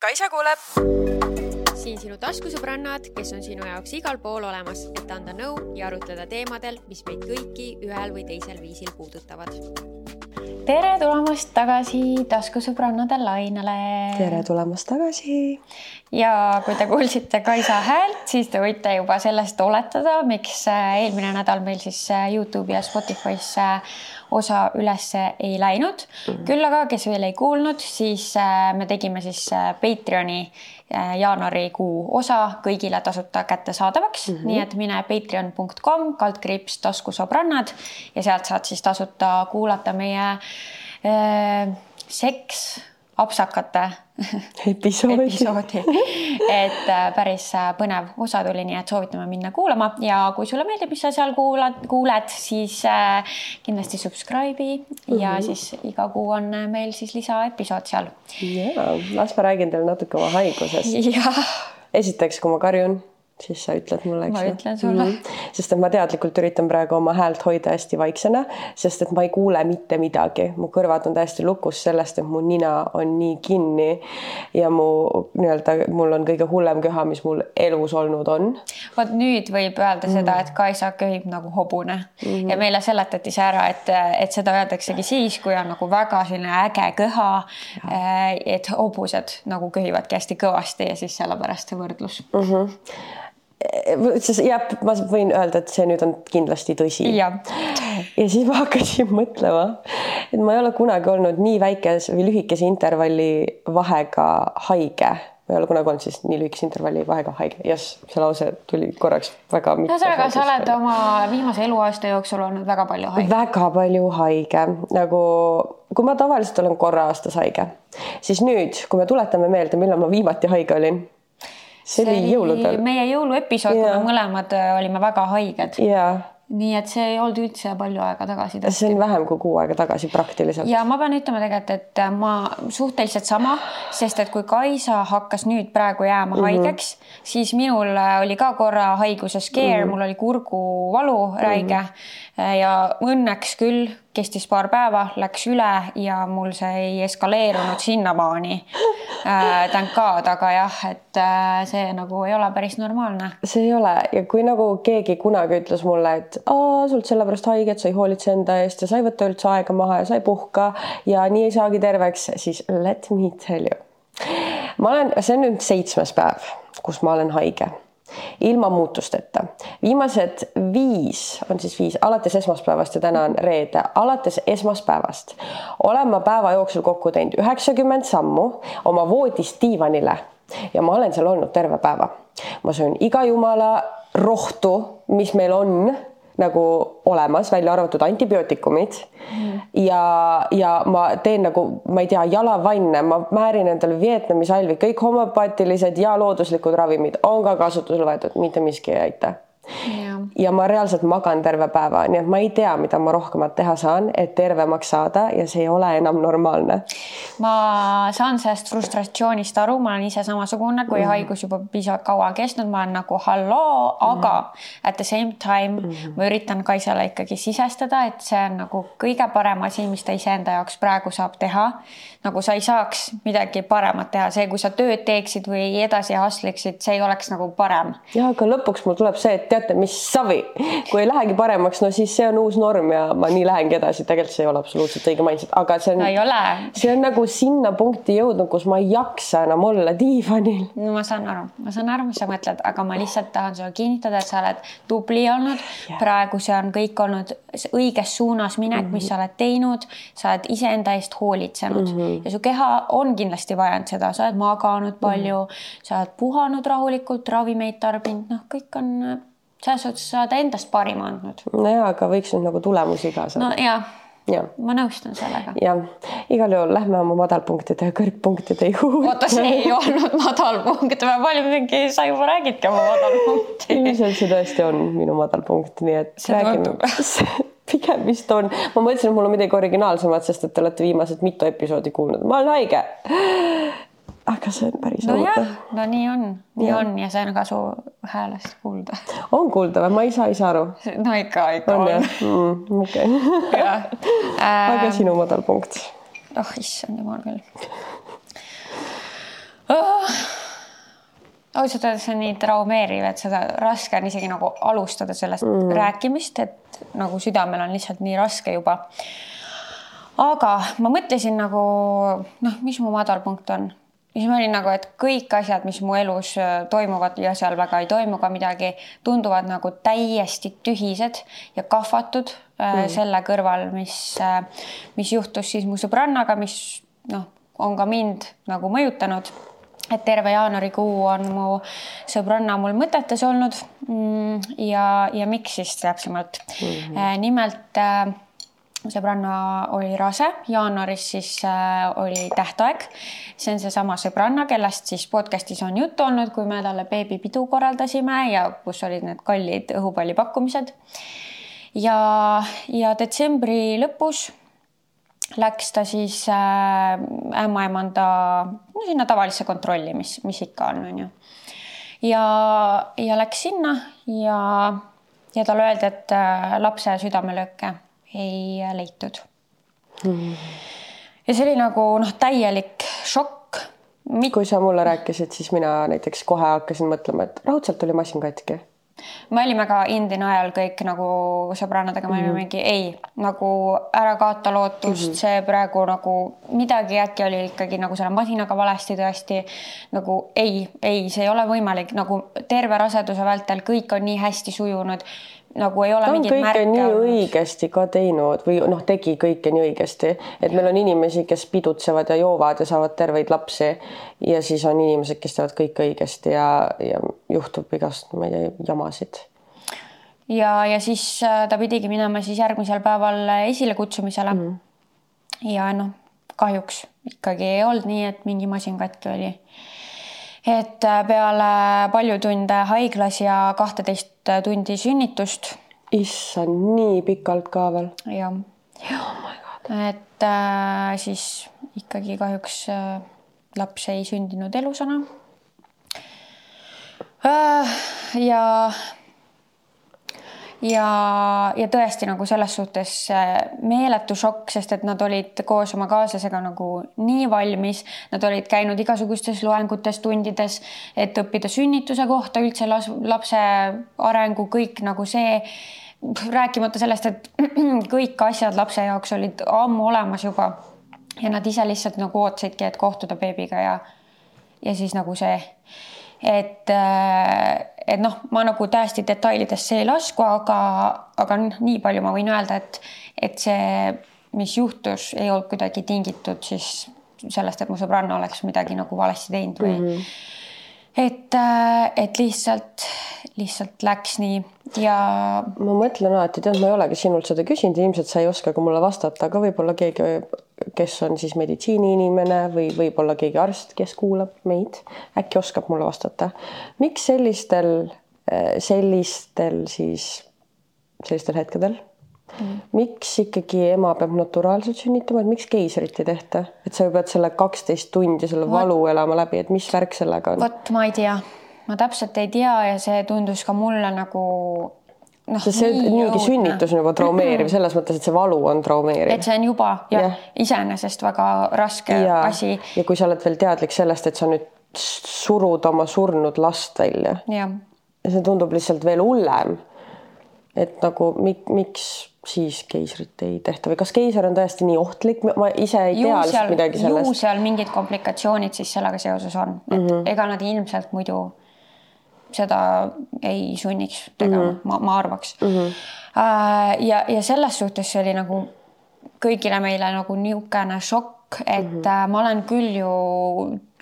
Kaisa kuuleb. siin sinu taskusõbrannad, kes on sinu jaoks igal pool olemas, et anda nõu ja arutleda teemadel, mis meid kõiki ühel või teisel viisil puudutavad. Tere tulemast tagasi taskusõbrannade lainele. tere tulemast tagasi. ja kui te kuulsite Kaisa häält, siis te võite juba sellest oletada, miks eelmine nädal meil siis Youtube'i ja Spotify'sse osa üles ei läinud mm. -hmm. küll aga, kes veel ei kuulnud, siis äh, me tegime siis äh, Patreoni äh, jaanuarikuu osa kõigile tasuta kättesaadavaks mm, -hmm. nii et mine patreon.com kaldkriips taskusõbrannad ja sealt saad siis tasuta kuulata meie äh, seks apsakate episoodi, episoodi. et äh, päris äh, põnev osa tuli, nii et soovitame minna kuulama ja kui sulle meeldib, mis sa seal kuulad, kuuled, siis äh, kindlasti subscribe'i mm -hmm. ja siis iga kuu on meil siis lisaepisood seal. ja, las ma räägin teile natuke oma haigusest. esiteks, kui ma karjun siis sa ütled mulle, eks ma ütlen sulle mm. -hmm. sest et ma teadlikult üritan praegu oma häält hoida hästi vaiksena, sest et ma ei kuule mitte midagi, mu kõrvad on täiesti lukus sellest, et mu nina on nii kinni ja mu nii-öelda, mul on kõige hullem köha, mis mul elus olnud on. vot nüüd võib öelda mm -hmm. seda, et Kaisa köhib nagu hobune mm -hmm. ja meile seletati see ära, et, et seda öeldaksegi siis, kui on nagu väga selline äge köha. et hobused nagu köhivadki hästi kõvasti ja siis sellepärast see võrdlus mm. -hmm jah, ma võin öelda, et see nüüd on kindlasti tõsi. ja siis ma hakkasin mõtlema, et ma ei ole kunagi olnud nii väikese või lühikese intervalli vahega haige ma ei ole kunagi olnud siis nii lühikese intervalli vahega haige. jess, see lause tuli korraks väga. ühesõnaga, sa oled oma viimase eluaasta jooksul olnud väga palju haige. väga palju haige, nagu kui ma tavaliselt olen korra aastas haige, siis nüüd, kui me tuletame meelde, millal ma viimati haige olin see, oli jõuludel. meie jõuluepisood, kui me mõlemad äh, olime väga haiged. nii et see ei olnud üldse palju aega tagasi. see on vähem kui kuu aega tagasi praktiliselt. ja ma pean ütlema tegelikult, et äh, ma suhteliselt sama, sest et kui Kaisa hakkas nüüd praegu jääma mm -hmm. haigeks, siis minul äh, oli ka korra haiguse scare mm, -hmm. mul oli kurguvalu räige mm -hmm. ja õnneks küll kestis paar päeva, läks üle ja mul see ei eskaleerunud sinnamaani äh,. Thank God, aga jah, et äh, see nagu ei ole päris normaalne. see ei ole ja kui nagu keegi kunagi ütles mulle, et sul sellepärast haiget, sa ei hoolitse enda eest ja sa ei võta üldse aega maha ja sa ei puhka ja nii ei saagi terveks, siis let me tell you. ma olen, see on nüüd seitsmes päev, kus ma olen haige ilma muutusteta. viimased viis, on siis viis, alates esmaspäevast ja täna on reede, alates esmaspäevast olen ma päeva jooksul kokku teinud üheksakümmend sammu oma voodist diivanile ja ma olen seal olnud terve päeva. ma söön iga jumala rohtu, mis meil on nagu olemas, välja arvatud antibiootikumid mm. ja, ja ma teen nagu, ma ei tea, jalavanne, ma määrin endale Vietnami salvi, kõik homopaatilised ja looduslikud ravimid on ka kasutusele võetud, mitte miski ei aita ja. ja ma reaalselt magan terve päeva, nii et ma ei tea, mida ma rohkemat teha saan, et tervemaks saada ja see ei ole enam normaalne. ma saan sellest frustratsioonist aru, ma olen ise samasugune, kui mm. haigus juba piisavalt kaua kestnud, ma olen nagu halloo, aga mm. at the same time mm. ma üritan Kaisale ikkagi sisestada, et see on nagu kõige parem asi, mis ta iseenda jaoks praegu saab teha. Nagu sa ei saaks midagi paremat teha, see, kui sa tööd teeksid või edasi hustliksid, see ei oleks nagu parem. ja aga lõpuks mul tuleb see, et teate, mis savi, kui ei lähegi paremaks, no siis see on uus norm ja ma nii lähengi edasi, tegelikult see ei ole absoluutselt õige mindset, aga see on no,, see on nagu sinna punkti jõudnud, kus ma ei jaksa enam olla diivanil. no ma saan aru, ma saan aru, mis sa mõtled, aga ma lihtsalt tahan sulle kinnitada, et sa oled tubli olnud yeah.. praegu see on kõik olnud õiges suunas minek mm, -hmm. mis sa oled teinud, sa oled iseenda eest hoolitsenud mm -hmm. Ja su keha on kindlasti vajanud seda, sa oled maganud palju mm, sa oled puhanud rahulikult, ravimeid tarbinud, noh, kõik on selles suhtes sa oled endast parima andnud. nojaa, aga võiks nüüd nagu tulemusi ka saada. no jaa ja. ma nõustun sellega. jah, igal juhul lähme oma madalpunktide ja kõrgpunktide juurde. oota, see ei olnud madalpunkt, ma palju mingi, sa juba räägidki oma madalpunkti. ilmselt see tõesti on minu madalpunkt, nii et see räägime. pigem vist on, ma mõtlesin, et mul on midagi originaalsemat, sest et te olete viimased mitu episoodi kuulnud, ma olen haige aga see on päris nojah, no nii on, nii ja. on ja see on ka su häälest kuulda. on kuulda või, ma ei saa ise aru. no ikka, ikka on, on.. Mm, okei. aga sinu madalpunkt? oh issand jumal küll oh,. ausalt öeldes see on nii traumeeriv, et seda raske on isegi nagu alustada sellest mm. rääkimist, et nagu südamel on lihtsalt nii raske juba. aga ma mõtlesin nagu noh, mis mu madalpunkt on, siis ma olin nagu, et kõik asjad, mis mu elus äh, toimuvad ja seal väga ei toimu ka midagi, tunduvad nagu täiesti tühised ja kahvatud äh, mm. selle kõrval, mis, äh, mis juhtus siis mu sõbrannaga, mis noh, on ka mind nagu mõjutanud et terve jaanuarikuu on mu sõbranna mul mõtetes olnud. Mm, ja, ja miks siis täpsemalt mm? -hmm. nimelt äh, sõbranna oli rase, jaanuaris siis äh, oli tähtaeg. see on seesama sõbranna, kellest siis podcast'is on juttu olnud, kui me talle beebipidu korraldasime ja kus olid need kallid õhupallipakkumised. ja, ja detsembri lõpus läks ta siis äh, ämmaemanda no sinna tavalisse kontrolli, mis, mis ikka on, onju. ja, ja läks sinna ja, ja talle öeldi, et äh, lapse südamelööke ei leitud hmm.. ja see oli nagu noh, täielik šokk. kui sa mulle rääkisid, siis mina näiteks kohe hakkasin mõtlema, et raudselt oli masin katki me olime ka Indina ajal kõik nagu sõbrannadega, me olime mm -hmm. mingi ei, nagu ära kaota lootust mm, -hmm. see praegu nagu midagi äkki oli ikkagi nagu selle masinaga valesti tõesti. nagu ei, ei, see ei ole võimalik, nagu terve raseduse vältel kõik on nii hästi sujunud nagu ei ole ta on kõike nii õigesti ka teinud või noh, tegi kõike nii õigesti, et meil on inimesi, kes pidutsevad ja joovad ja saavad terveid lapsi ja siis on inimesed, kes teevad kõike õigesti ja, ja juhtub igast, ma ei tea, jamasid. ja, ja siis äh, ta pidigi minema siis järgmisel päeval esilekutsumisele mm. -hmm. ja noh, kahjuks ikkagi ei olnud nii, et mingi masin katki oli et äh, peale palju tunde haiglas ja kahteteist tundi sünnitust. issand, nii pikalt ka veel? jah oh. et äh, siis ikkagi kahjuks äh, laps ei sündinud elusana äh,. ja ja, ja tõesti nagu selles suhtes äh, meeletu šokk, sest et nad olid koos oma kaaslasega nagu nii valmis, nad olid käinud igasugustes loengutes, tundides, et õppida sünnituse kohta, üldse lapse arengu, kõik nagu see rääkimata sellest, et kõik asjad lapse jaoks olid ammu olemas juba. Ja nad ise lihtsalt nagu ootasidki, et kohtuda beebiga ja ja siis nagu see et, äh, et noh, ma nagu täiesti detailidesse ei lasku, aga, aga noh, nii palju ma võin öelda, et, et see, mis juhtus, ei olnud kuidagi tingitud siis sellest, et mu sõbranna oleks midagi nagu valesti teinud või mm. -hmm et, äh, et lihtsalt, lihtsalt läks nii ja. ma mõtlen alati, tead, ma ei olegi sinult seda küsinud, ilmselt sa ei oska ka mulle vastata, aga võib-olla keegi kes on siis meditsiiniinimene või võib-olla keegi arst, kes kuulab meid, äkki oskab mulle vastata. miks sellistel, eh, sellistel siis, sellistel hetkedel mm., miks ikkagi ema peab naturaalselt sünnitama, et miks keisrit ei tehta, et sa pead selle kaksteist tundi selle What? valu elama läbi, et mis värk sellega on? vot ma ei tea, ma täpselt ei tea ja see tundus ka mulle nagu noh, see niigi sünnitus on juba traumeeriv selles mõttes, et see valu on traumeeriv. et see on juba jah ja. iseenesest väga raske ja. asi. ja kui sa oled veel teadlik sellest, et sa nüüd surud oma surnud last välja. ja see tundub lihtsalt veel hullem. et nagu mik, miks siis keisrit ei tehta või kas keiser on tõesti nii ohtlik, ma ise ei tea lihtsalt midagi sellest. ju seal mingid komplikatsioonid siis sellega seoses on, et mm -hmm. ega nad ilmselt muidu seda ei sunniks tegema mm, -hmm. ma, ma arvaks mm. -hmm. ja, ja selles suhtes see oli nagu kõigile meile nagu niisugune šokk, et mm -hmm. ma olen küll ju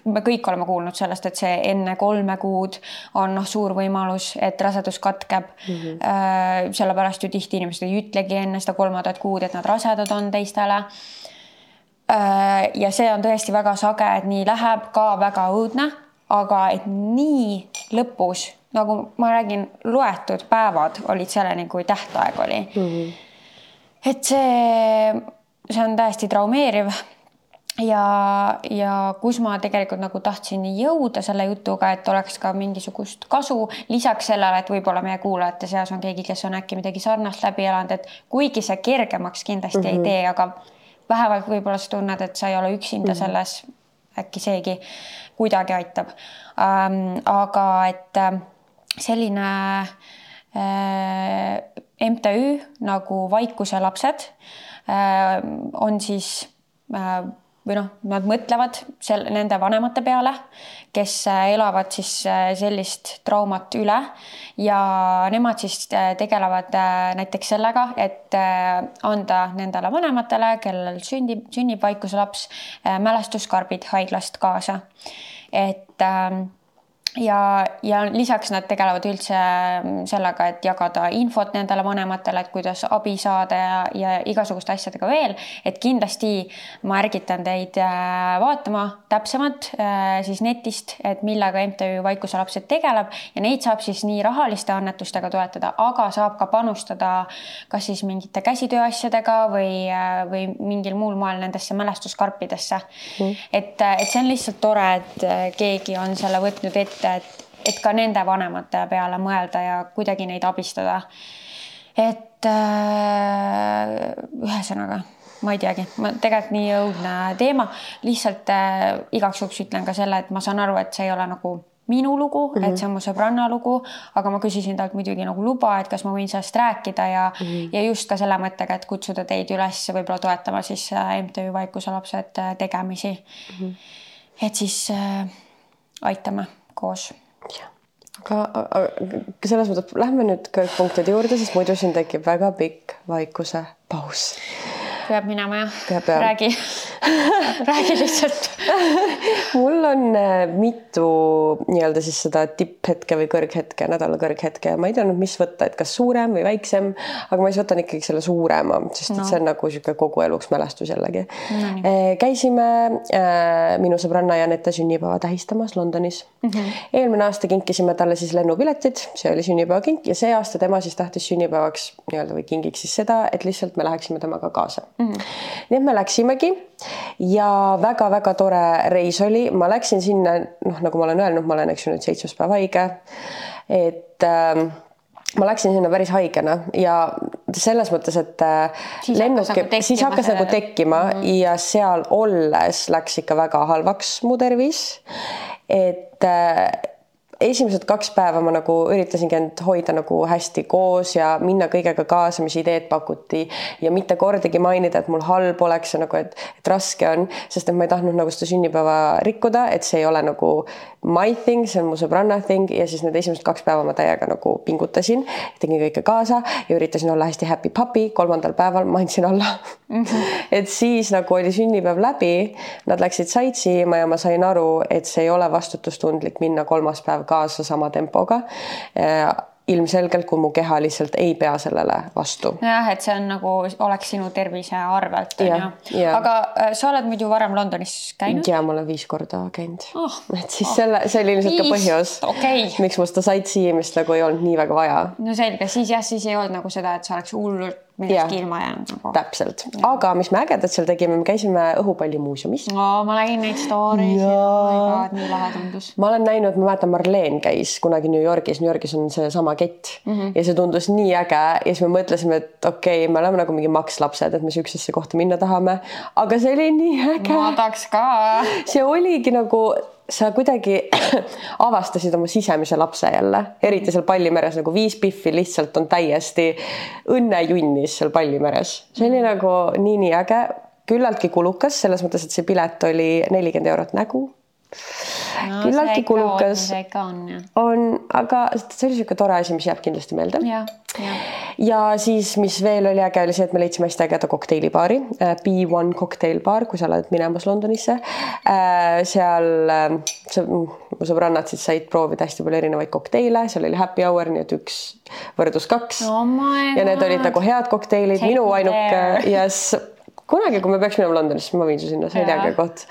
me kõik oleme kuulnud sellest, et see enne kolme kuud on noh, suur võimalus, et rasedus katkeb mm. -hmm. sellepärast ju tihti inimesed ei ütlegi enne seda kolmandat kuud, et nad rasedad on teistele. ja see on tõesti väga sage, et nii läheb, ka väga õudne aga et nii lõpus, nagu ma räägin, loetud päevad olid selleni, kui tähtaeg oli mm. -hmm. et see, see on täiesti traumeeriv ja, ja kus ma tegelikult nagu tahtsin jõuda selle jutuga, et oleks ka mingisugust kasu lisaks sellele, et võib-olla meie kuulajate seas on keegi, kes on äkki midagi sarnast läbi elanud, et kuigi see kergemaks kindlasti mm -hmm. ei mhm. tee, aga vähemalt võib-olla sa tunned, et sa ei ole üksinda mm -hmm. selles äkki seegi kuidagi aitab ähm,. aga et äh, selline äh, MTÜ nagu Vaikuse lapsed äh, on siis äh, või noh, nad mõtlevad sel, nende vanemate peale, kes äh, elavad siis äh, sellist traumat üle ja nemad siis äh, tegelevad näiteks sellega, et anda nendele vanematele, kellel sünnib, sünnib vaikuse laps, mälestuskarbid haiglast kaasa. et äh, ja, ja lisaks nad tegelevad üldse mm, sellega, et jagada infot nendele vanematele, et kuidas abi saada ja, ja igasuguste asjadega veel. et kindlasti ma ärgitan teid äh, vaatama täpsemalt äh, siis netist, et millega MTÜ Vaikuse lapsed tegeleb. Ja neid saab siis nii rahaliste annetustega toetada, aga saab ka panustada kas siis mingite käsitööasjadega või, äh, või mingil muul moel nendesse mälestuskarpidesse. Mm.. et, et see on lihtsalt tore, et keegi on selle võtnud ette et, et ka nende vanemate peale mõelda ja kuidagi neid abistada. et äh, ühesõnaga, ma ei teagi, ma tegelikult nii õudne teema, lihtsalt äh, igaks juhuks ütlen ka selle, et ma saan aru, et see ei ole nagu minu lugu mm, -hmm. et mhm. see on mu sõbranna lugu, aga ma küsisin talt muidugi nagu luba, et kas ma võin sellest rääkida ja mm, -hmm. ja just ka selle mõttega, et kutsuda teid üles võib-olla toetama siis äh, MTÜ Vaikuse lapsed äh, tegemisi mm. -hmm. et siis äh, aitame koos. aga, aga selles mõttes lähme nüüd kõrgpunktide juurde, sest muidu siin tekib väga pikk vaikuse paus peab minema jah? räägi räägi lihtsalt mul on äh, mitu nii-öelda siis seda tipphetke või kõrghetke, nädala kõrghetke ja ma ei teadnud, mis võtta, et kas suurem või väiksem, aga ma siis võtan ikkagi selle suurema, sest no. et see on nagu niisugune kogu eluks mälestus jällegi no,. Äh, käisime äh, minu sõbranna Janette sünnipäeva tähistamas Londonis mm. -hmm. eelmine aasta kinkisime talle siis lennupiletid, see oli sünnipäevakink ja see aasta tema siis tahtis sünnipäevaks nii-öelda või kingiks siis seda, et lihtsalt me läheksime temaga kaasa mm. -hmm. nii et me läksimegi ja väga-väga tore reis oli, ma läksin sinna, noh, nagu ma olen öelnud, ma olen, eks ju nüüd seitsmes päev haige. et äh, ma läksin sinna päris haigena ja selles mõttes, et äh, siis lennuk, nagu siis hakkas nagu tekkima mm -hmm. ja seal olles läks ikka väga halvaks mu tervis. et äh, esimesed kaks päeva ma nagu üritasingi end hoida nagu hästi koos ja minna kõigega kaasa, mis ideed pakuti. Ja mitte kordagi mainida, et mul halb oleks ja nagu, et, et raske on, sest et ma ei tahtnud nagu seda sünnipäeva rikkuda, et see ei ole nagu my thing, see on mu sõbranna thing ja siis need esimesed kaks päeva ma täiega nagu pingutasin, tegin kõike kaasa ja üritasin olla hästi happy puppy, kolmandal päeval ma andsin alla mm. -hmm. et siis nagu oli sünnipäev läbi, nad läksid sightsee ima ja ma sain aru, et see ei ole vastutustundlik minna kolmas päev kaasa sama tempoga ilmselgelt, kui mu keha lihtsalt ei pea sellele vastu. jah, et see on nagu oleks sinu tervise arvelt onju. aga äh, sa oled muidu varem Londonis käinud? ja ma olen viis korda käinud oh,. et siis oh. selle, see oli ilmselt ka põhjus okay., miks mul seda sightseeimist nagu ei olnud nii väga vaja. no selge, siis jah, siis ei olnud nagu seda, et sa oleks hullult millestki ilma jäänud nagu. täpselt, aga mis me ägedat seal tegime, me käisime õhupallimuuseumis oh,. ma nägin neid story my god, nii lahe tundus. ma olen näinud, ma mäletan, Marleen käis kunagi New Yorgis, New Yorgis on seesama kett mm -hmm. ja see tundus nii äge ja siis me mõtlesime, et okei okay,, me oleme nagu mingi makslapsed, et me siuksesse kohta minna tahame, aga see oli nii äge. ma tahaks ka. see oligi nagu sa kuidagi avastasid oma sisemise lapse jälle, eriti seal Pallimeres nagu viis Biffi lihtsalt on täiesti õnnejunnis seal Pallimeres. see oli nagu nii-nii äge, küllaltki kulukas selles mõttes, et see pilet oli nelikümmend eurot nägu no, küllaltki kulukas. on on, aga see oli niisugune tore asi, mis jääb kindlasti meelde. ja, ja. ja siis, mis veel oli äge, oli see, et me leidsime hästi ägeda kokteilibaari äh,, B1 Cocktail Bar, kui sa oled minemas Londonisse äh,. seal äh, mu sõbrannad siis said proovida hästi palju erinevaid kokteile, seal oli happy hour, nii et üks võrdus kaks oh. ja need olid nagu head kokteilid, minu ainuke, yes kunagi, kui me peaks minema Londonisse, ma viin su sinna, see oli äge koht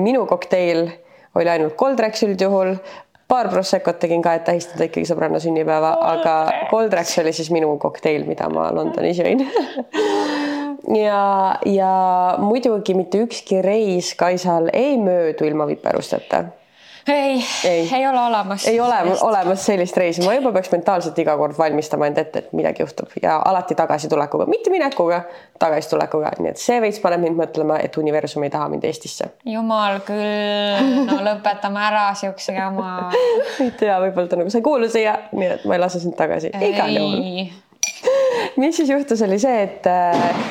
minu kokteil oli ainult Coldrex üldjuhul, paar Proseccot tegin ka, et tähistada ikkagi sõbranna sünnipäeva, aga Coldrex oli siis minu kokteil, mida ma Londonis jõin. Ja, ja muidugi mitte ükski reis Kaisal ei möödu ilma viperusteta ei, ei., ei ole olemas. ei ole olemas sellist reisi, ma juba peaks mentaalselt iga kord valmistama end ette, et midagi juhtub ja alati tagasitulekuga, mitte minekuga, tagasitulekuga, nii et see veits paneb mind mõtlema, et universum ei taha mind Eestisse. jumal küll, no lõpetame ära siukse jama. ei tea, võib-olla ta nagu sa ei kuulu siia, nii et ma ei lase sind tagasi igal juhul. mis siis juhtus, oli see, et äh,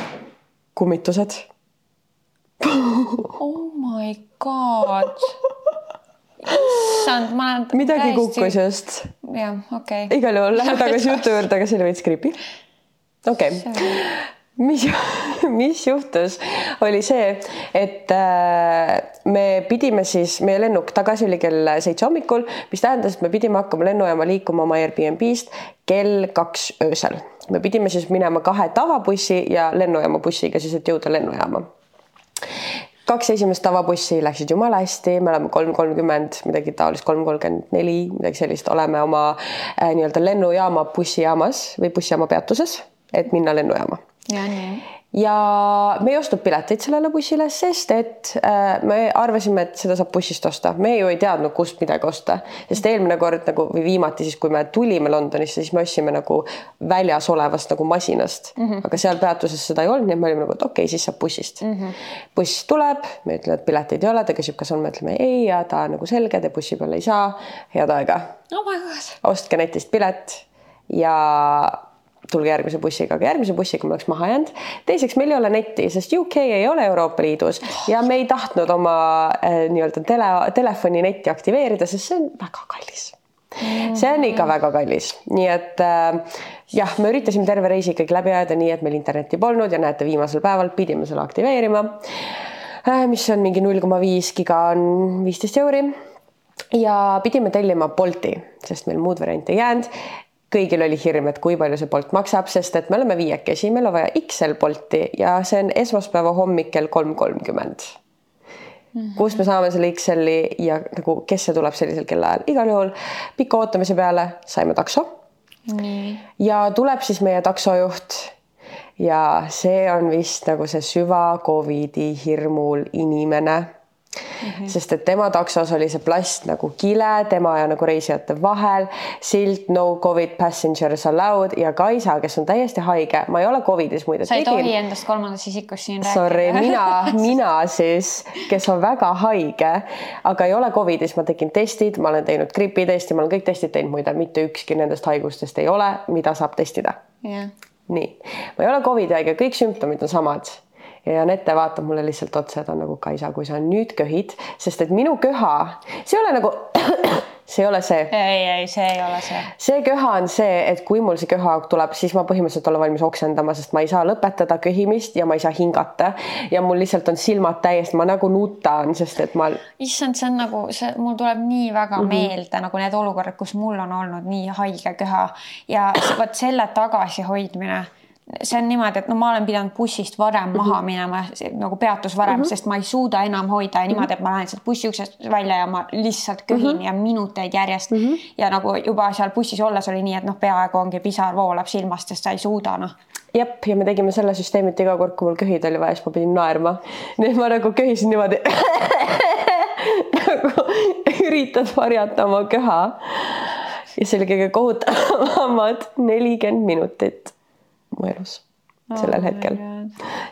kummitused oh my god issand, ma olen. midagi täiesti... kukkus just. jah, okei okay.. igal juhul lähme tagasi jutu juurde, aga see oli veits creepy. okei okay. mis, mis juhtus, oli see, et äh, me pidime siis, meie lennuk tagasi oli kell seitse hommikul, mis tähendas, et me pidime hakkama lennujaama liikuma oma Airbnb-st kell kaks öösel. me pidime siis minema kahe tavabussi ja lennujaama bussiga siis, et jõuda lennujaama kaks esimest tavabussi läksid jumala hästi, me oleme kolm kolmkümmend, midagi taolist, kolm kolmkümmend neli, midagi sellist, oleme oma äh, nii-öelda lennujaama bussijaamas või bussijaama peatuses, et minna lennujaama. ja nii ja me ei ostnud pileteid sellele bussile, sest et äh, me arvasime, et seda saab bussist osta, me ju ei teadnud, kust midagi osta, sest eelmine kord nagu või viimati siis, kui me tulime Londonisse, siis me ostsime nagu väljas olevast nagu masinast mm, -hmm. aga seal peatuses seda ei olnud, nii et me olime nagu, et okei okay,, siis saab bussist mm. -hmm. buss tuleb, me ütleme, et pileteid ei ole, ta küsib, kas on, me ütleme ei ja ta on nagu selge, te bussi peale ei saa. head aega oh. ostke netist pilet ja tulge järgmise bussiga, aga järgmise bussiga me oleks maha jäänud. teiseks, meil ei ole netti, sest UK ei ole Euroopa Liidus ja me ei tahtnud oma äh, nii-öelda tele, telefoni netti aktiveerida, sest see on väga kallis see on ikka väga kallis, nii et äh, jah, me üritasime terve reisi ikkagi läbi ajada nii, et meil internetti polnud ja näete, viimasel päeval pidime selle aktiveerima äh,. mis on mingi null koma viis giga on viisteist euri ja pidime tellima Bolti, sest meil muud varianti ei jäänud kõigil oli hirm, et kui palju see Bolt maksab, sest et me oleme viiekesi, meil on vaja XL Bolti ja see on esmaspäeva hommik kell kolm kolmkümmend. Mhm. kust me saame selle XL-i ja nagu, kes see tuleb sellisel kellaajal, igal juhul pika ootamise peale saime takso. ja tuleb siis meie taksojuht ja see on vist nagu see süva Covidi hirmul inimene Mm -hmm. sest et tema taksos oli see plast nagu kile tema ja nagu reisijate vahel, silt no covid passengers allowed ja Kaisa, kes on täiesti haige, ma ei ole Covidis muide. sa ei tohi endast kolmandast isikust siin rääkida. Sorry, mina, mina siis, kes on väga haige, aga ei ole Covidis, ma tegin testid, ma olen teinud gripitesti, ma olen kõik testid teinud, muide mitte ükski nendest haigustest ei ole, mida saab testida yeah.. nii, ma ei ole Covidi haige, kõik sümptomid on samad ja Anette vaatab mulle lihtsalt otsa, ta on nagu Kaisa, kui sa nüüd köhid, sest et minu köha, see ei ole nagu, see ei ole see. ei, ei, see ei ole see. see köha on see, et kui mul see köhaauk tuleb, siis ma põhimõtteliselt olen valmis oksendama, sest ma ei saa lõpetada köhimist ja ma ei saa hingata ja mul lihtsalt on silmad täiesti, ma nagu nutan, sest et ma. issand, see on nagu see, mul tuleb nii väga mm -hmm. meelde nagu need olukorrad, kus mul on olnud nii haige köha ja vot selle tagasihoidmine see on niimoodi, et no ma olen pidanud bussist varem mm -hmm. maha minema, nagu peatus varem mm, -hmm. sest ma ei suuda enam hoida ja niimoodi, et ma lähen sealt bussi uksest välja ja ma lihtsalt köhin mm -hmm. ja minuteid järjest mm. -hmm. ja nagu juba seal bussis olles oli nii, et noh, peaaegu ongi pisar voolab silmast, sest sa ei suuda noh jep, ja me tegime selle süsteemi, et iga kord, kui mul köhid oli vaja, siis ma pidin naerma. nii et ma nagu köhisin niimoodi nagu üritad varjata oma köha. ja see oli kõige kohutavamad nelikümmend minutit mu elus oh sellel hetkel.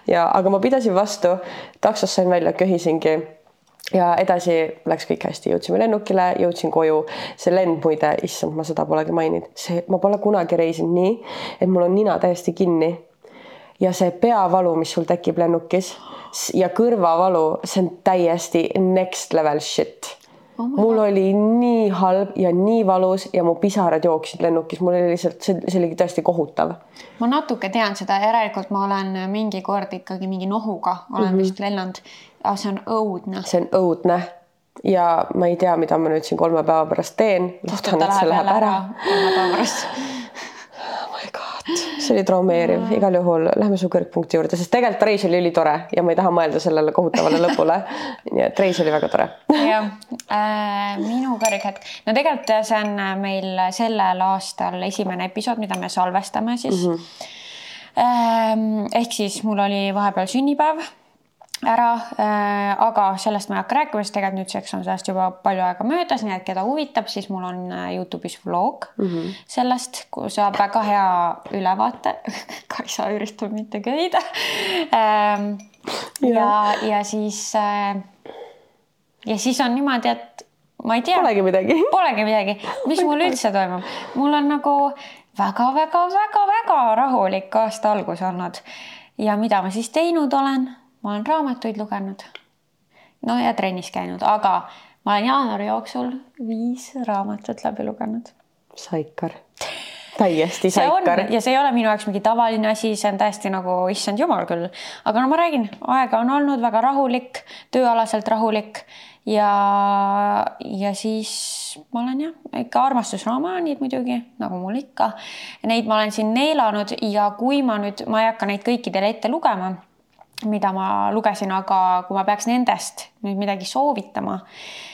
ja, aga ma pidasin vastu, taksost sain välja, köhisingi ja edasi läks kõik hästi, jõudsime lennukile, jõudsin koju. see lend muide, issand, ma seda polegi maininud, see, ma pole kunagi reisinud nii, et mul on nina täiesti kinni. ja see peavalu, mis sul tekib lennukis ja kõrvavalu, see on täiesti next level shit oh. mul oli nii halb ja nii valus ja mu pisarad jooksid lennukis, mul oli lihtsalt, see, see oli tõesti kohutav. ma natuke tean seda, järelikult ma olen mingi kord ikkagi mingi nohuga olen mm -hmm. vist lennanud. see on õudne. see on õudne ja ma ei tea, mida ma nüüd siin kolme päeva pärast teen. loodan, et see läheb ära. pärast see oli traumeeriv mm., igal juhul lähme su kõrgpunkti juurde, sest tegelikult reis oli ülitore ja ma ei taha mõelda sellele kohutavale lõpule. nii et reis oli väga tore. jah äh,, minu kõrghetk, no tegelikult see on meil sellel aastal esimene episood, mida me salvestame siis mm. -hmm. ehk siis mul oli vahepeal sünnipäev ära äh,, aga sellest ma ei hakka rääkima, sest tegelikult nüüdseks on sellest juba palju aega möödas, nii et keda huvitab, siis mul on äh, Youtube'is vlog mm -hmm. sellest, kus saab väga hea ülevaate Kaisa üritab mitte köida ähm, ja, ja siis äh, ja siis on niimoodi, et ma ei tea. Polegi midagi. Polegi midagi, mis mul üldse toimub, mul on nagu väga-väga-väga-väga rahulik aasta algus olnud ja mida ma siis teinud olen ma olen raamatuid lugenud. no ja trennis käinud, aga ma olen jaanuari jooksul viis raamatut läbi lugenud. saikar, täiesti saikar. ja see ei ole minu jaoks mingi tavaline asi, see on täiesti nagu issand jumal küll, aga no ma räägin, aega on olnud väga rahulik, tööalaselt rahulik ja, ja siis ma olen jah, ikka armastusromaanid muidugi, nagu mul ikka. Neid ma olen siin neelanud ja kui ma nüüd, ma ei hakka neid kõikidele ette lugema mida ma lugesin, aga kui ma peaks nendest nüüd midagi soovitama,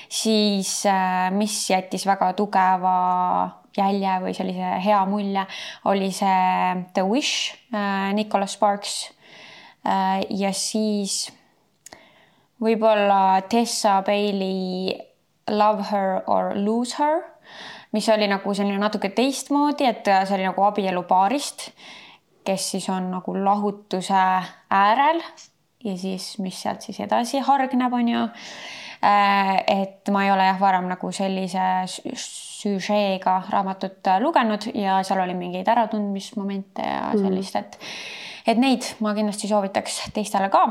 siis äh, mis jättis väga tugeva jälje või sellise hea mulje, oli see The Wish, äh, Nicholas Sparks. Äh, ja siis võib-olla Tessa Bailey Love her or lose her, mis oli nagu selline natuke teistmoodi, et see oli nagu abielupaarist kes siis on nagu lahutuse äärel ja siis, mis sealt siis edasi hargneb, on ju. Äh, et ma ei ole jah varem nagu sellise süžeega raamatut lugenud ja seal oli mingeid äratundmismomente ja mm. sellist, et et neid ma kindlasti soovitaks teistele ka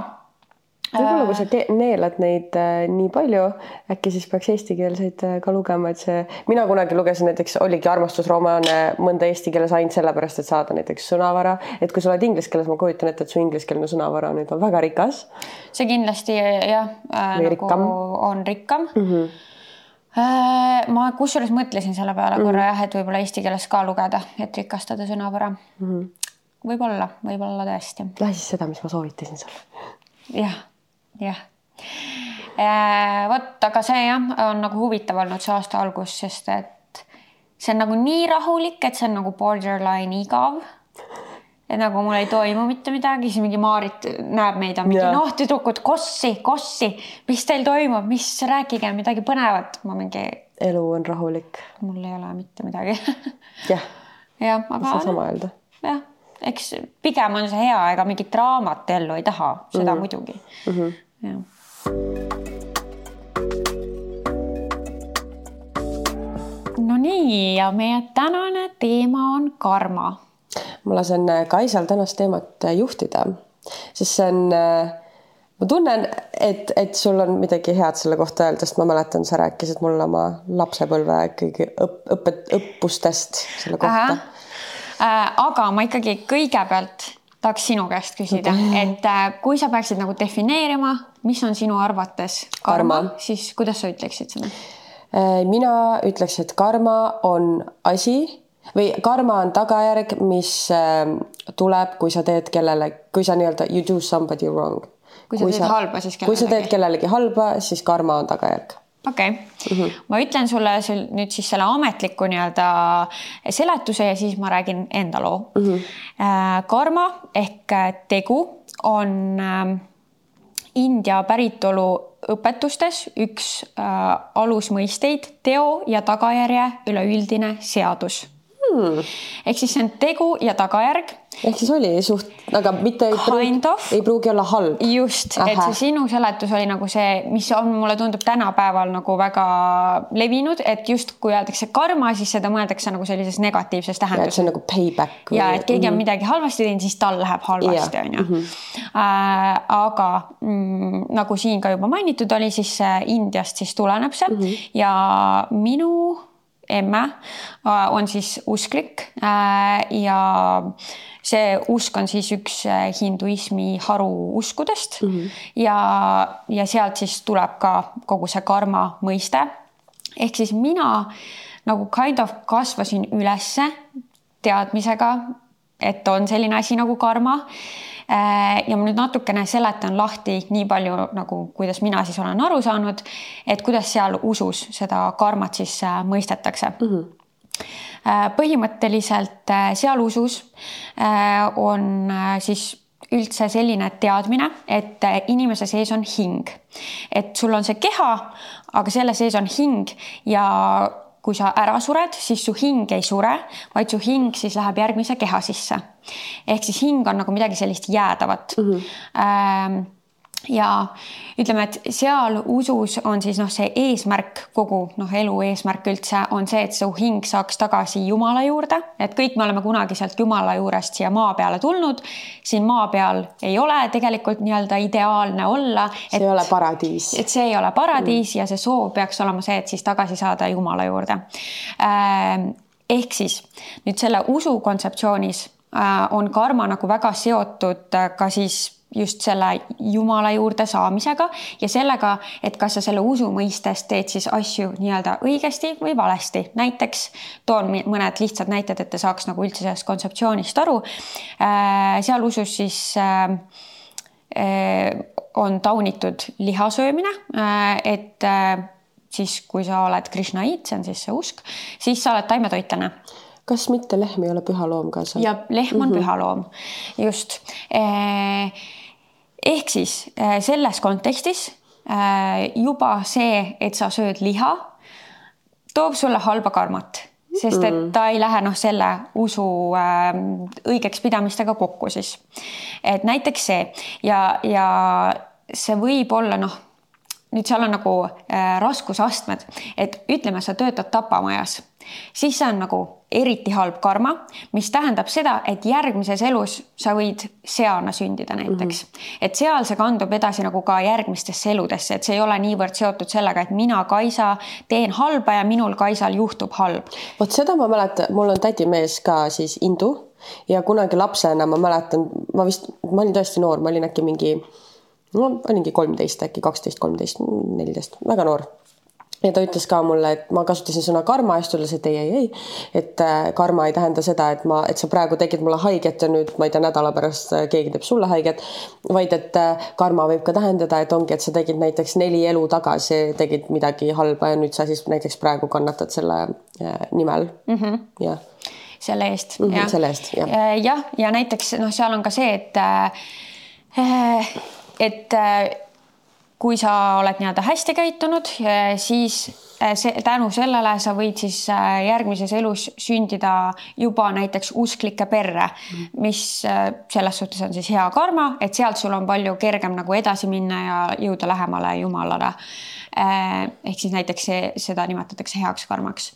võib-olla kui sa neelad neid äh, nii palju, äkki siis peaks eestikeelseid äh, ka lugema, et see, mina kunagi lugesin näiteks, oligi armastusromaane mõnda eesti keeles ainult sellepärast, et saada näiteks sõnavara, et kui sa oled inglise keeles, ma kujutan ette, et su ingliskeelne sõnavara nüüd on väga rikas. see kindlasti jah äh,, nagu rikkam. on rikkam mm. -hmm ma kusjuures mõtlesin selle peale korra mm -hmm. jah, et võib-olla eesti keeles ka lugeda, et rikastada sõnavara mm. -hmm. võib-olla, võib-olla tõesti. lähe siis seda, mis ma soovitasin sulle. jah jah äh,. vot, aga see jah, on nagu huvitav olnud see aasta algus, sest et see on nagu nii rahulik, et see on nagu borderline igav. et nagu mul ei toimu mitte midagi, siis mingi Maarit näeb meid, on mingi noh, tüdrukud, kossi, kossi, mis teil toimub, mis, rääkige midagi põnevat. ma mingi. elu on rahulik. mul ei ole mitte midagi. jah. jah, aga. ei saa sama öelda. jah eks pigem on see hea, ega mingit draamat ellu ei taha, seda mm -hmm. muidugi mm. -hmm. Jah. no nii ja meie tänane teema on karma. ma lasen äh, Kaisal tänast teemat äh, juhtida, sest see on äh, ma tunnen, et, et sul on midagi head selle kohta öelda, sest ma mäletan, sa rääkisid mulle oma lapsepõlve kõigi õpp, õpet, õppustest selle kohta aga ma ikkagi kõigepealt tahaks sinu käest küsida, et äh, kui sa peaksid nagu defineerima, mis on sinu arvates karma, karma., siis kuidas sa ütleksid seda? Äh, mina ütleks, et karma on asi või karma on tagajärg, mis tuleb, kui sa teed kellele, kui sa nii-öelda you do somebody wrong. kui sa kui teed sa, halba, siis kellelegi. kui sa teed kellelegi halba, siis karma on tagajärg okei okay. mm, -hmm. ma ütlen sulle nüüd siis selle ametliku nii-öelda seletuse ja siis ma räägin enda loo mm. -hmm. karma ehk tegu on äh, India päritolu õpetustes üks äh, alusmõisteid teo ja tagajärje üleüldine seadus hmm.. ehk siis see on tegu ja tagajärg. Ehk siis oli suht, aga mitte ei pruugi, ei pruugi olla halb. just, et see sinu seletus oli nagu see, mis on, mulle tundub tänapäeval nagu väga levinud, et just kui öeldakse karma, siis seda mõeldakse nagu sellises negatiivses tähenduses. see on nagu payback. ja et keegi on mhm. midagi halvasti teinud, siis tal läheb halvasti, on ju. Mhm. Äh, aga mm, nagu siin ka juba mainitud oli, siis Indiast siis tuleneb see mm -hmm. ja minu emme äh, on siis usklik äh, ja see usk on siis üks äh, hinduismi haruuskudest mm -hmm. ja, ja sealt siis tuleb ka kogu see karma mõiste. ehk siis mina nagu kind of kasvasin ülesse teadmisega, et on selline asi nagu karma Äh, ja ma nüüd natukene seletan lahti nii palju nagu, kuidas mina siis olen aru saanud, et kuidas seal usus seda karmat siis äh, mõistetakse mm. -hmm põhimõtteliselt seal usus on siis üldse selline teadmine, et inimese sees on hing. et sul on see keha, aga selle sees on hing ja kui sa ära sured, siis su hing ei sure, vaid su hing siis läheb järgmise keha sisse. ehk siis hing on nagu midagi sellist jäädavat mm. -hmm ja ütleme, et seal usus on siis noh, see eesmärk, kogu noh, elu eesmärk üldse on see, et su hing saaks tagasi Jumala juurde, et kõik me oleme kunagi sealt Jumala juurest siia maa peale tulnud. siin maa peal ei ole tegelikult nii-öelda ideaalne olla. see ei ole paradiis. et see ei ole paradiis mm. ja see soov peaks olema see, et siis tagasi saada Jumala juurde. Äh, ehk siis nüüd selle usu kontseptsioonis äh, on karma nagu väga seotud äh, ka siis just selle Jumala juurde saamisega ja sellega, et kas sa selle usu mõistes teed siis asju nii-öelda õigesti või valesti. näiteks toon mõned lihtsad näited, et te saaks nagu üldse sellest kontseptsioonist aru. Äh, seal usus siis äh, äh, on taunitud liha söömine, et siis, kui sa oled Krishnait, see on siis see usk, siis sa oled taimetoitlane kas mitte lehm ei ole püha loom ka seal? ja lehm on mm -hmm. püha loom, just ehk siis äh, selles kontekstis äh, juba see, et sa sööd liha, toob sulle halba karmat, sest et mm. ta ei lähe noh, selle usu äh, õigeks pidamistega kokku siis. et näiteks see ja, ja see võib olla noh, nüüd seal on nagu äh, raskusastmed, et ütleme, sa töötad tapamajas siis see on nagu eriti halb karma, mis tähendab seda, et järgmises elus sa võid seana sündida näiteks mm. -hmm. et seal see kandub edasi nagu ka järgmistesse eludesse, et see ei ole niivõrd seotud sellega, et mina, Kaisa, teen halba ja minul, Kaisal, juhtub halb. vot seda ma mäletan, mul on tädimees ka siis hindu ja kunagi lapsena ma mäletan, ma vist, ma olin tõesti noor, ma olin äkki mingi no olingi kolmteist äkki, kaksteist, kolmteist, neliteist, väga noor ja ta ütles ka mulle, et ma kasutasin sõna karma ja siis ta ütles, et ei, ei, ei, et äh, karma ei tähenda seda, et ma, et sa praegu tegid mulle haiget ja nüüd ma ei tea, nädala pärast äh, keegi teeb sulle haiget, vaid et äh, karma võib ka tähendada, et ongi, et sa tegid näiteks neli elu tagasi, tegid midagi halba ja nüüd sa siis näiteks praegu kannatad selle nimel mm. -hmm. jah. selle eest mm. -hmm, jah. selle eest, jah. jah, ja näiteks noh, seal on ka see, et et kui sa oled nii-öelda hästi käitunud, siis äh, see, tänu sellele sa võid siis äh, järgmises elus sündida juba näiteks usklike perre, mis selles suhtes on siis hea karma, et sealt sul on palju kergem nagu edasi minna ja jõuda lähemale Jumalale. ehk siis näiteks see, seda nimetatakse heaks karmaks.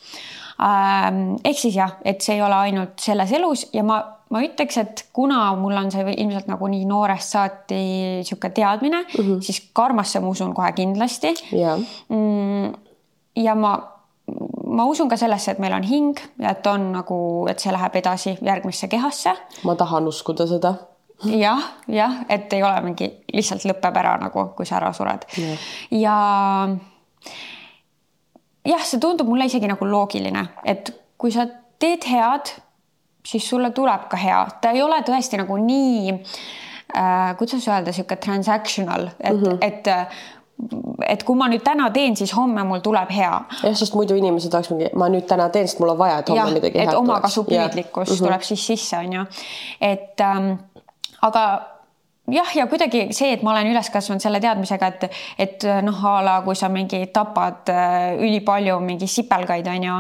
ehk siis jah, et see ei ole ainult selles elus ja ma ma ütleks, et kuna mul on see ilmselt nagu nii noorest saati niisugune teadmine mm, -hmm. siis karmasse ma usun kohe kindlasti yeah.. Mm, ja ma, ma usun ka sellesse, et meil on hing ja et on nagu, et see läheb edasi järgmisse kehasse. ma tahan uskuda seda jah, jah, et ei ole mingi lihtsalt lõpeb ära nagu, kui sa ära sured yeah. ja jah, see tundub mulle isegi nagu loogiline, et kui sa teed head siis sulle tuleb ka hea, ta ei ole tõesti nagu nii äh,, kuidas öelda, sihuke transactional, et mm, -hmm. et et kui ma nüüd täna teen, siis homme mul tuleb hea. jah, sest muidu inimesed oleks mingi, ma nüüd täna teen, sest mul on vaja, et homme ja, midagi head tuleks. omakasupüüdlikkus -hmm. tuleb siis sisse, on ju. et ähm, aga jah, ja kuidagi see, et ma olen üles kasvanud selle teadmisega, et, et noh, a la kui sa mingi tapad äh, ülipalju mingi sipelgaid, on ju,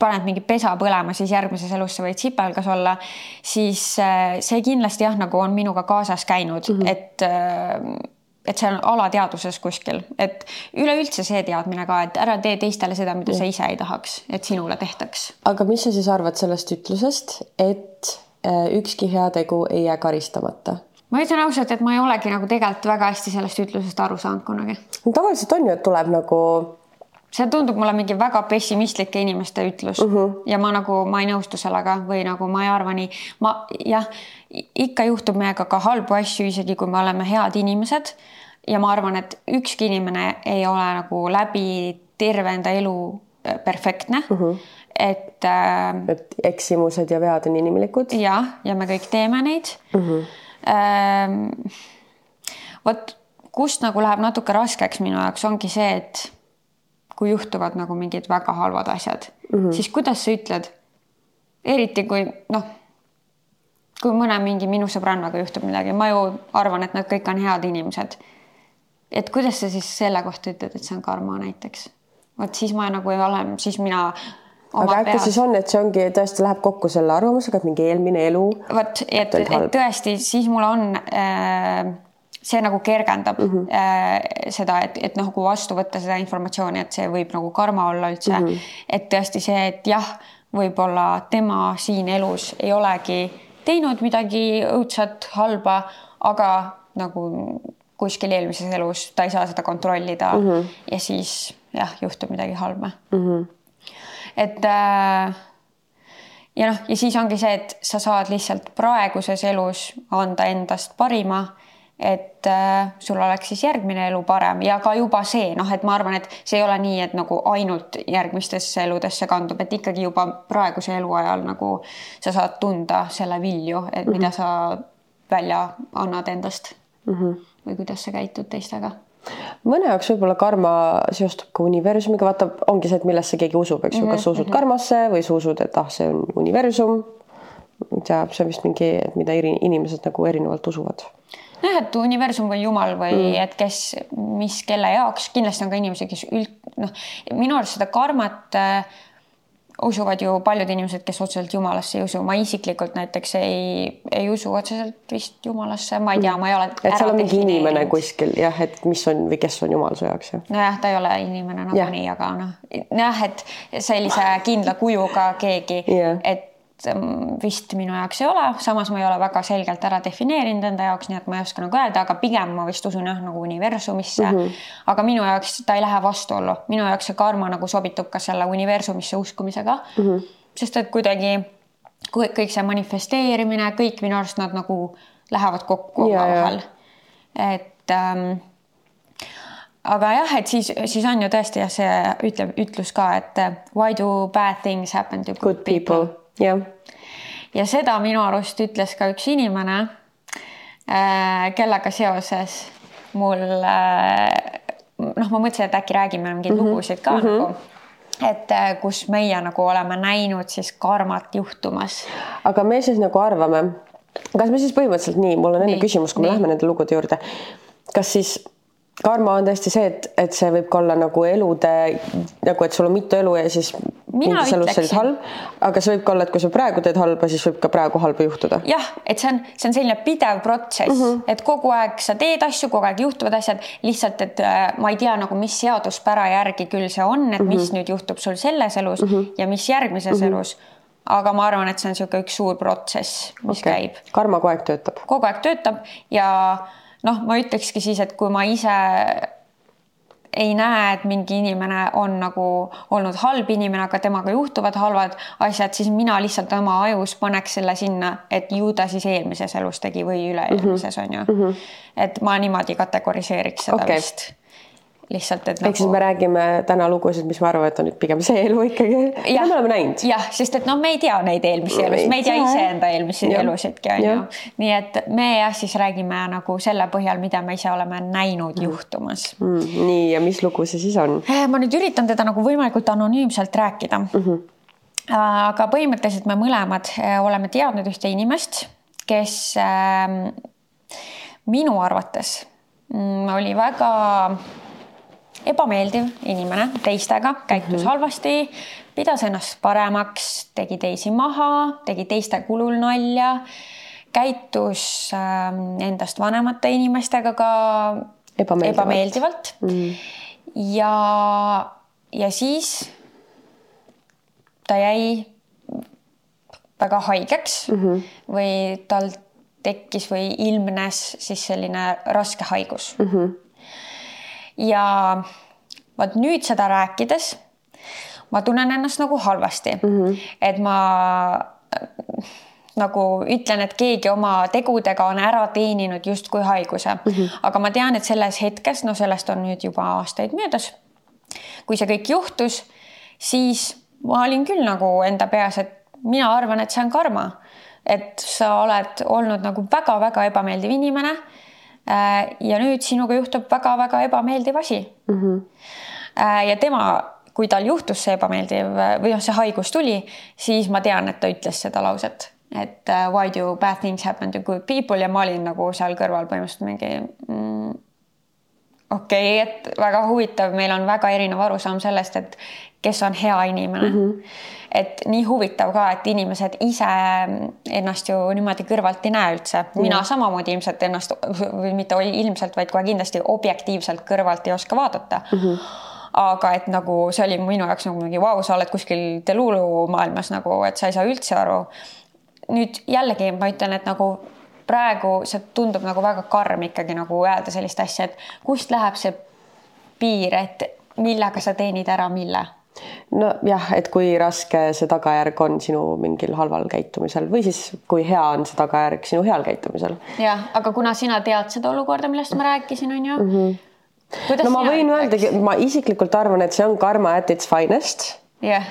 paned mingi pesa põlema, siis järgmises elus sa võid sipelgas olla, siis äh, see kindlasti jah, nagu on minuga kaasas käinud mm, -hmm. et äh, et see on alateadvuses kuskil, et üleüldse see teadmine ka, et ära tee teistele seda, mida sa ise ei tahaks, et sinule tehtaks. aga mis sa siis arvad sellest ütlusest, et ükski heategu ei jää karistamata? Ma ütlen ausalt, et ma ei olegi nagu tegelikult väga hästi sellest ütlusest aru saanud kunagi. tavaliselt on ju, et tuleb nagu. see tundub mulle mingi väga pessimistlike inimeste ütlus uh mhm. -huh. ja ma nagu, ma ei nõustu sellega või nagu ma ei arva nii. ma jah, ikka juhtub meiega ka halbu asju, isegi kui me oleme head inimesed. ja ma arvan, et ükski inimene ei ole nagu läbi terve enda elu äh, perfektne uh. Mhm. -huh et äh,. et eksimused ja vead on inimlikud. jah, ja me kõik teeme neid uh. Mhm. Ehm, vot kust nagu läheb natuke raskeks minu jaoks ongi see, et kui juhtuvad nagu mingid väga halvad asjad mm, -hmm. siis kuidas sa ütled? eriti kui noh, kui mõne mingi minu sõbrannaga juhtub midagi, ma ju arvan, et nad kõik on head inimesed. et kuidas sa siis selle kohta ütled, et see on karma näiteks? vot siis ma nagu ei ole, siis mina aga äkki peas... siis on, et see ongi tõesti läheb kokku selle arvamusega, et mingi eelmine elu. vot, et, et tõesti, siis mul on äh, see nagu kergendab mm -hmm. äh, seda, et, et kui vastu võtta seda informatsiooni, et see võib nagu karma olla üldse mm, -hmm. et tõesti see, et jah, võib-olla tema siin elus ei olegi teinud midagi õudset, halba, aga nagu kuskil eelmises elus ta ei saa seda kontrollida mm -hmm. ja siis jah, juhtub midagi halba mm. -hmm. Et äh, ja noh, ja siis ongi see, et sa saad lihtsalt praeguses elus anda endast parima et äh, sul oleks siis järgmine elu parem ja ka juba see noh, et ma arvan, et see ei ole nii, et nagu ainult järgmistesse eludesse kandub, et ikkagi juba praeguse eluajal nagu sa saad tunda selle vilju, et mm -hmm. mida sa välja annad endast mm. -hmm. või kuidas sa käitud teistega mõne jaoks võib-olla karma seostub ka universumiga, vaata, ongi see, et millesse keegi usub, eks ju mm -hmm., kas sa usud mm -hmm. karmasse või sa usud, et ah, see on universum. teab, see on vist mingi, mida inimesed nagu erinevalt usuvad noh, et universum või jumal või mm. et kes, mis, kelle jaoks, kindlasti on ka inimesi, kes üld, noh, minu arust seda karmat äh, usuvad ju paljud inimesed, kes otseselt jumalasse ei usu, ma isiklikult näiteks ei, ei usu otseselt vist jumalasse, ma ei tea, ma ei ole. et seal on mingi inimene kuskil jah, et mis on või kes on jumal su jaoks jah? nojah, ta ei ole inimene nagunii, aga noh, jah, et sellise kindla kujuga keegi yeah., et vist minu jaoks ei ole, samas ma ei ole väga selgelt ära defineerinud enda jaoks, nii et ma ei oska nagu öelda, aga pigem ma vist usun jah nagu universumisse mm. -hmm. aga minu jaoks ta ei lähe vastuollu, minu jaoks see karma nagu sobitub ka selle universumisse uskumisega mm. -hmm. sest et kuidagi kõik see manifesteerimine, kõik minu arust nad nagu lähevad kokku omavahel. et ähm, aga jah, et siis, siis on ju tõesti jah, see ütleb, ütlus ka, et why do bad things happen to good, good people, people jah. ja seda minu arust ütles ka üks inimene, äh, kellega seoses mul äh, noh, ma mõtlesin, et äkki räägime mingeid mm -hmm. lugusid ka mm -hmm. nagu et äh, kus meie nagu oleme näinud siis karmat juhtumas. aga me siis nagu arvame, kas me siis põhimõtteliselt nii, mul on enne küsimus, kui nii. me läheme nende lugude juurde. kas siis karma on tõesti see, et, et see võib ka olla nagu elude nagu, et sul on mitu elu ja siis sa olid halb, aga see võib ka olla, et kui sa praegu teed halba, siis võib ka praegu halba juhtuda. jah, et see on, see on selline pidev protsess mm, -hmm. et kogu aeg sa teed asju, kogu aeg juhtuvad asjad, lihtsalt, et äh, ma ei tea nagu, mis seaduspära järgi küll see on, et mm -hmm. mis nüüd juhtub sul selles elus mm -hmm. ja mis järgmises mm -hmm. elus aga ma arvan, et see on niisugune üks suur protsess, mis okay. käib. karma kogu aeg töötab? kogu aeg töötab ja noh, ma ütlekski siis, et kui ma ise ei näe, et mingi inimene on nagu olnud halb inimene, aga temaga juhtuvad halvad asjad, siis mina lihtsalt oma ajus paneks selle sinna, et ju ta siis eelmises elus tegi või üle-eelmises mm -hmm. on ju mm. -hmm. et ma niimoodi kategoriseeriks seda okay. vist lihtsalt, et ehk nagu... siis me räägime täna lugusid, mis me arvame, et on nüüd pigem see elu ikkagi, mida me oleme näinud. jah, sest et noh, me ei tea neid eelmisi elusid, me ei tea iseenda eelmisi elusidki on ju. nii et me jah, siis räägime nagu selle põhjal, mida me ise oleme näinud mm. juhtumas mm,. nii ja mis lugu see siis on? Eh, ma nüüd üritan teda nagu võimalikult anonüümselt rääkida mm. -hmm. aga põhimõtteliselt me mõlemad eh, oleme teadnud ühte inimest, kes äh, minu arvates mm, oli väga ebameeldiv inimene teistega, käitus mm -hmm. halvasti, pidas ennast paremaks, tegi teisi maha, tegi teiste kulul nalja, käitus äh, endast vanemate inimestega ka ebameeldivalt, ebameeldivalt. Mm. -hmm. ja, ja siis ta jäi väga haigeks mm -hmm. või tal tekkis või ilmnes siis selline raske haigus mm. -hmm ja vot nüüd seda rääkides ma tunnen ennast nagu halvasti mm, -hmm. et ma nagu ütlen, et keegi oma tegudega on ära teeninud justkui haiguse mm, -hmm. aga ma tean, et selles hetkes, no sellest on nüüd juba aastaid möödas. kui see kõik juhtus, siis ma olin küll nagu enda peas, et mina arvan, et see on karma, et sa oled olnud nagu väga-väga ebameeldiv inimene ja nüüd sinuga juhtub väga-väga ebameeldiv asi mm. -hmm. ja tema, kui tal juhtus see ebameeldiv või noh, see haigus tuli, siis ma tean, et ta ütles seda lauset et why do bad things happen to good people ja ma olin nagu seal kõrval põhimõtteliselt mingi mm, okei okay,, et väga huvitav, meil on väga erinev arusaam sellest, et kes on hea inimene mm. -hmm. et nii huvitav ka, et inimesed ise ennast ju niimoodi kõrvalt ei näe üldse. mina mm -hmm. samamoodi ilmselt ennast või mitte ilmselt, vaid kohe kindlasti objektiivselt kõrvalt ei oska vaadata mm. -hmm aga et nagu see oli minu jaoks nagu mingi vau wow,, sa oled kuskil Delulu maailmas nagu, et sa ei saa üldse aru. nüüd jällegi ma ütlen, et nagu praegu see tundub nagu väga karm ikkagi nagu öelda sellist asja, et kust läheb see piir, et millega sa teenid ära mille nojah, et kui raske see tagajärg on sinu mingil halval käitumisel või siis kui hea on see tagajärg sinu heal käitumisel. jah, aga kuna sina tead seda olukorda, millest ma rääkisin, on ju mm. -hmm. Kuidas no ma võin öeldagi, ma isiklikult arvan, et see on karma at its finest yeah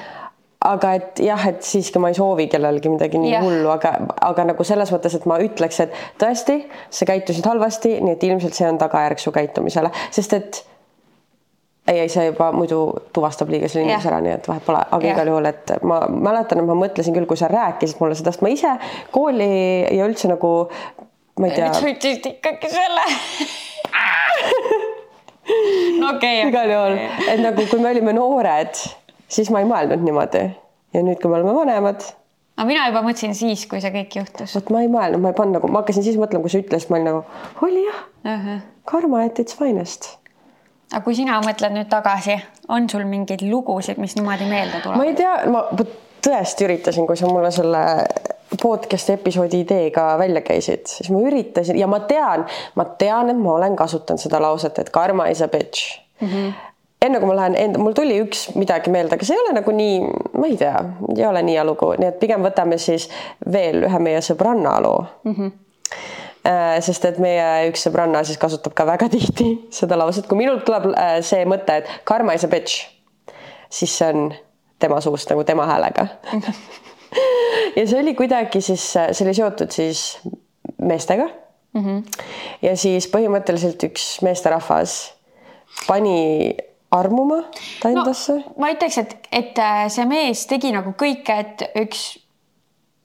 aga et jah, et siiski ma ei soovi kellelegi midagi nii yeah. hullu, aga, aga nagu selles mõttes, et ma ütleks, et tõesti, sa käitusid halvasti, nii et ilmselt see on tagajärg su käitumisele, sest et ei, ei see juba muidu tuvastab liiga selle inimese ära, nii et vahet pole, aga igal juhul, et ma mäletan, et ma mõtlesin küll, kui sa rääkisid mulle seda, sest ma ise kooli ja üldse nagu ma ei tea. sa ütlesid ikkagi selle no okei okay,. igal juhul, et nagu kui me olime noored, siis ma ei mõelnud niimoodi ja nüüd, kui me oleme vanemad aga mina juba mõtlesin siis, kui see kõik juhtus. vot ma ei mõelnud, ma ei pannud nagu, ma hakkasin siis mõtlema, kui sa ütlesid, ma olin nagu, oli jah uh, -huh. karma at its finest aga kui sina mõtled nüüd tagasi, on sul mingeid lugusid, mis niimoodi meelde tulevad? ma ei tea, ma tõesti üritasin, kui sa mulle selle podcast'i episoodi ideega välja käisid, siis ma üritasin ja ma tean, ma tean, et ma olen kasutanud seda lauset, et karma is a bitch mm. -hmm enne kui ma lähen enda, mul tuli üks midagi meelde, aga see ei ole nagu nii, ma ei tea, ei ole nii hea lugu, nii et pigem võtame siis veel ühe meie sõbranna loo mm. -hmm sest et meie üks sõbranna siis kasutab ka väga tihti seda lauset, kui minul tuleb äh, see mõte, et karma is a bitch, siis see on tema suust nagu tema häälega ja see oli kuidagi siis, see oli seotud siis meestega mm. -hmm. ja siis põhimõtteliselt üks meesterahvas pani armuma ta endasse no,. ma ütleks, et, et äh, see mees tegi nagu kõike, et üks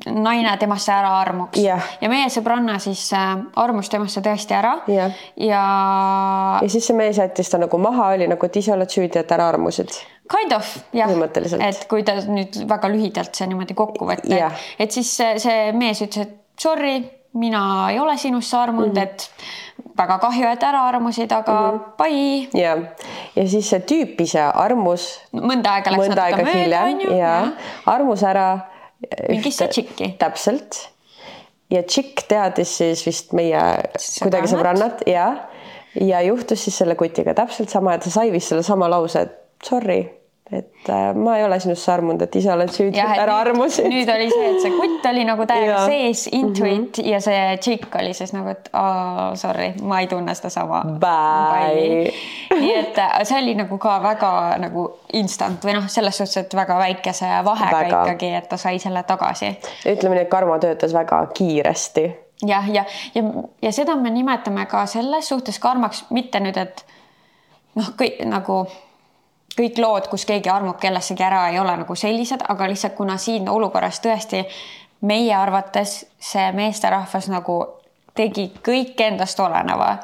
naine temasse ära armuks yeah. ja meie sõbranna siis äh, armus temasse tõesti ära yeah. ja. ja siis see mees jättis ta nagu maha, oli nagu, et ise oled süüdi, et ära armusid. Kind of jah, et kui ta nüüd väga lühidalt see niimoodi kokku võtta yeah., et siis see, mees ütles, et sorry, mina ei ole sinusse armunud mm, -hmm. et väga kahju, et ära armusid, aga mm -hmm. bye. ja, ja siis see tüüp ise armus. mõnda aega läks mõnda natuke mööda, onju. ja armus ära mingisse tšikki. täpselt. ja tšikk teadis siis vist meie sõbrannat. kuidagi sõbrannat ja, ja juhtus siis selle kutiga täpselt sama, et ta sai vist sellesama lause, et sorry et äh, ma ei ole sinusse armunud, et ise oled süüdi, ära armusid. nüüd oli see, et see kutt oli nagu täiega sees, intuit mm -hmm. ja see tšikk oli siis nagu, et oh, sorry, ma ei tunne sedasama. nii et äh, see oli nagu ka väga nagu instant või noh, selles suhtes, et väga väikese vahega väga. ikkagi, et ta sai selle tagasi. ütleme nii, et karma töötas väga kiiresti. jah, ja, ja, ja, ja seda me nimetame ka selles suhtes karmaks, mitte nüüd, et noh, kõik nagu kõik lood, kus keegi armub kellessegi ära, ei ole nagu sellised, aga lihtsalt kuna siin olukorras tõesti meie arvates see meesterahvas nagu tegi kõik endast oleneva,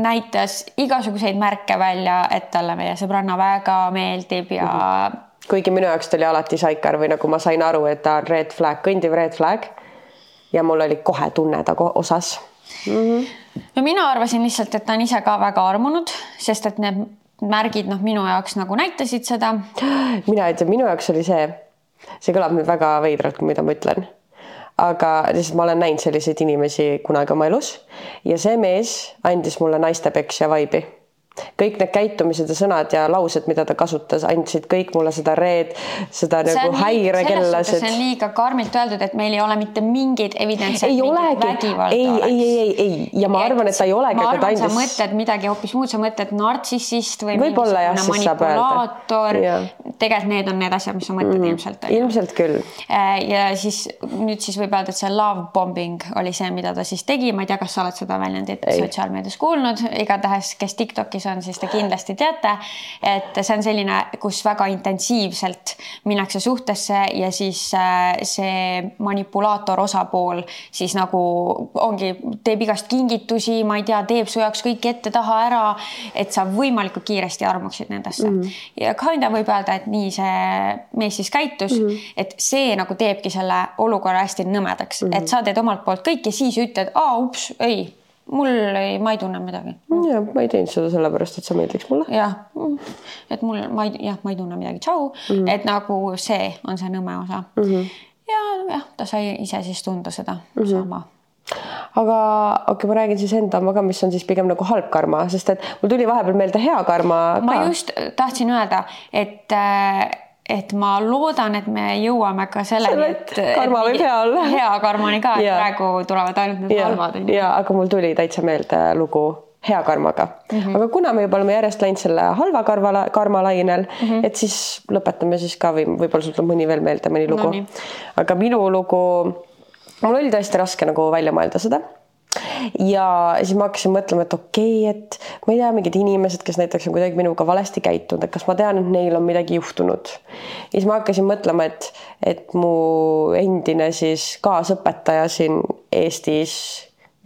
näitas igasuguseid märke välja, et talle meie sõbranna väga meeldib ja mm. -hmm. kuigi minu jaoks ta oli alati saikar või nagu ma sain aru, et ta on red flag, kõndiv red flag. ja mul oli kohe tunne ta osas mm. -hmm. no mina arvasin lihtsalt, et ta on ise ka väga armunud, sest et need märgid noh, minu jaoks nagu näitasid seda. mina ütlen, minu jaoks oli see, see kõlab nüüd väga veidralt, mida ma ütlen, aga lihtsalt ma olen näinud selliseid inimesi kunagi oma elus ja see mees andis mulle naistepeksja vaibi kõik need käitumised ja sõnad ja laused, mida ta kasutas, andsid kõik mulle seda reed, seda see nagu häirekellasid. see on liiga karmilt öeldud, et meil ei ole mitte mingeid evidentse. ei olegi, ei, ei, ei, ei ja ma arvan, et ta ei olegi. ma arvan, sa mõtled midagi hoopis muud, sa mõtled nartsissist või võib-olla jah, siis saab öelda. tegelikult need on need asjad, mis sa mõtled mm, ilmselt. ilmselt küll. Äh, ja siis nüüd siis võib öelda, et see love bombing oli see, mida ta siis tegi, ma ei tea, kas sa oled seda väljendit sotsiaalmeedias kuulnud, igatahes, kes Tiktokis rääkis, on, siis te kindlasti teate, et see on selline, kus väga intensiivselt minnakse suhtesse ja siis äh, see manipulaator osapool siis nagu ongi, teeb igast kingitusi, ma ei tea, teeb su jaoks kõik ette-taha ära, et sa võimalikult kiiresti armuksid nendesse mm. -hmm. ja kinda võib öelda, et nii see mees siis käitus mm, -hmm. et see nagu teebki selle olukorra hästi nõmedaks mm, -hmm. et sa teed omalt poolt kõik ja siis ütled, aa ups, ei mul ei, ma ei tunne midagi. ja ma ei teinud seda sellepärast, et sa meeldiks mulle. jah, et mul, ma ei, jah, ma ei tunne midagi, tšau mm, -hmm. et nagu see on see nõme osa mm. -hmm. ja jah, ta sai ise siis tunda seda mm -hmm. sama aga okei okay,, ma räägin siis enda oma ka, mis on siis pigem nagu halb karma, sest et mul tuli vahepeal meelde hea karma ka. ma just tahtsin öelda, et äh, et ma loodan, et me jõuame ka selleni, et karma võib hea olla. hea karmani ka, et ja. praegu tulevad ainult need halvad. ja, aga mul tuli täitsa meelde lugu hea karmaga mm. -hmm. aga kuna me juba oleme järjest läinud selle halva karva, karmalainel mm, -hmm. et siis lõpetame siis ka või võib-olla sul tuleb mõni veel meelde, mõni lugu no,. aga minu lugu, mul oli tõesti raske nagu välja mõelda seda ja siis ma hakkasin mõtlema, et okei okay,, et ma ei tea, mingid inimesed, kes näiteks on kuidagi minuga valesti käitunud, et kas ma tean, et neil on midagi juhtunud. ja siis ma hakkasin mõtlema, et, et mu endine siis kaasõpetaja siin Eestis,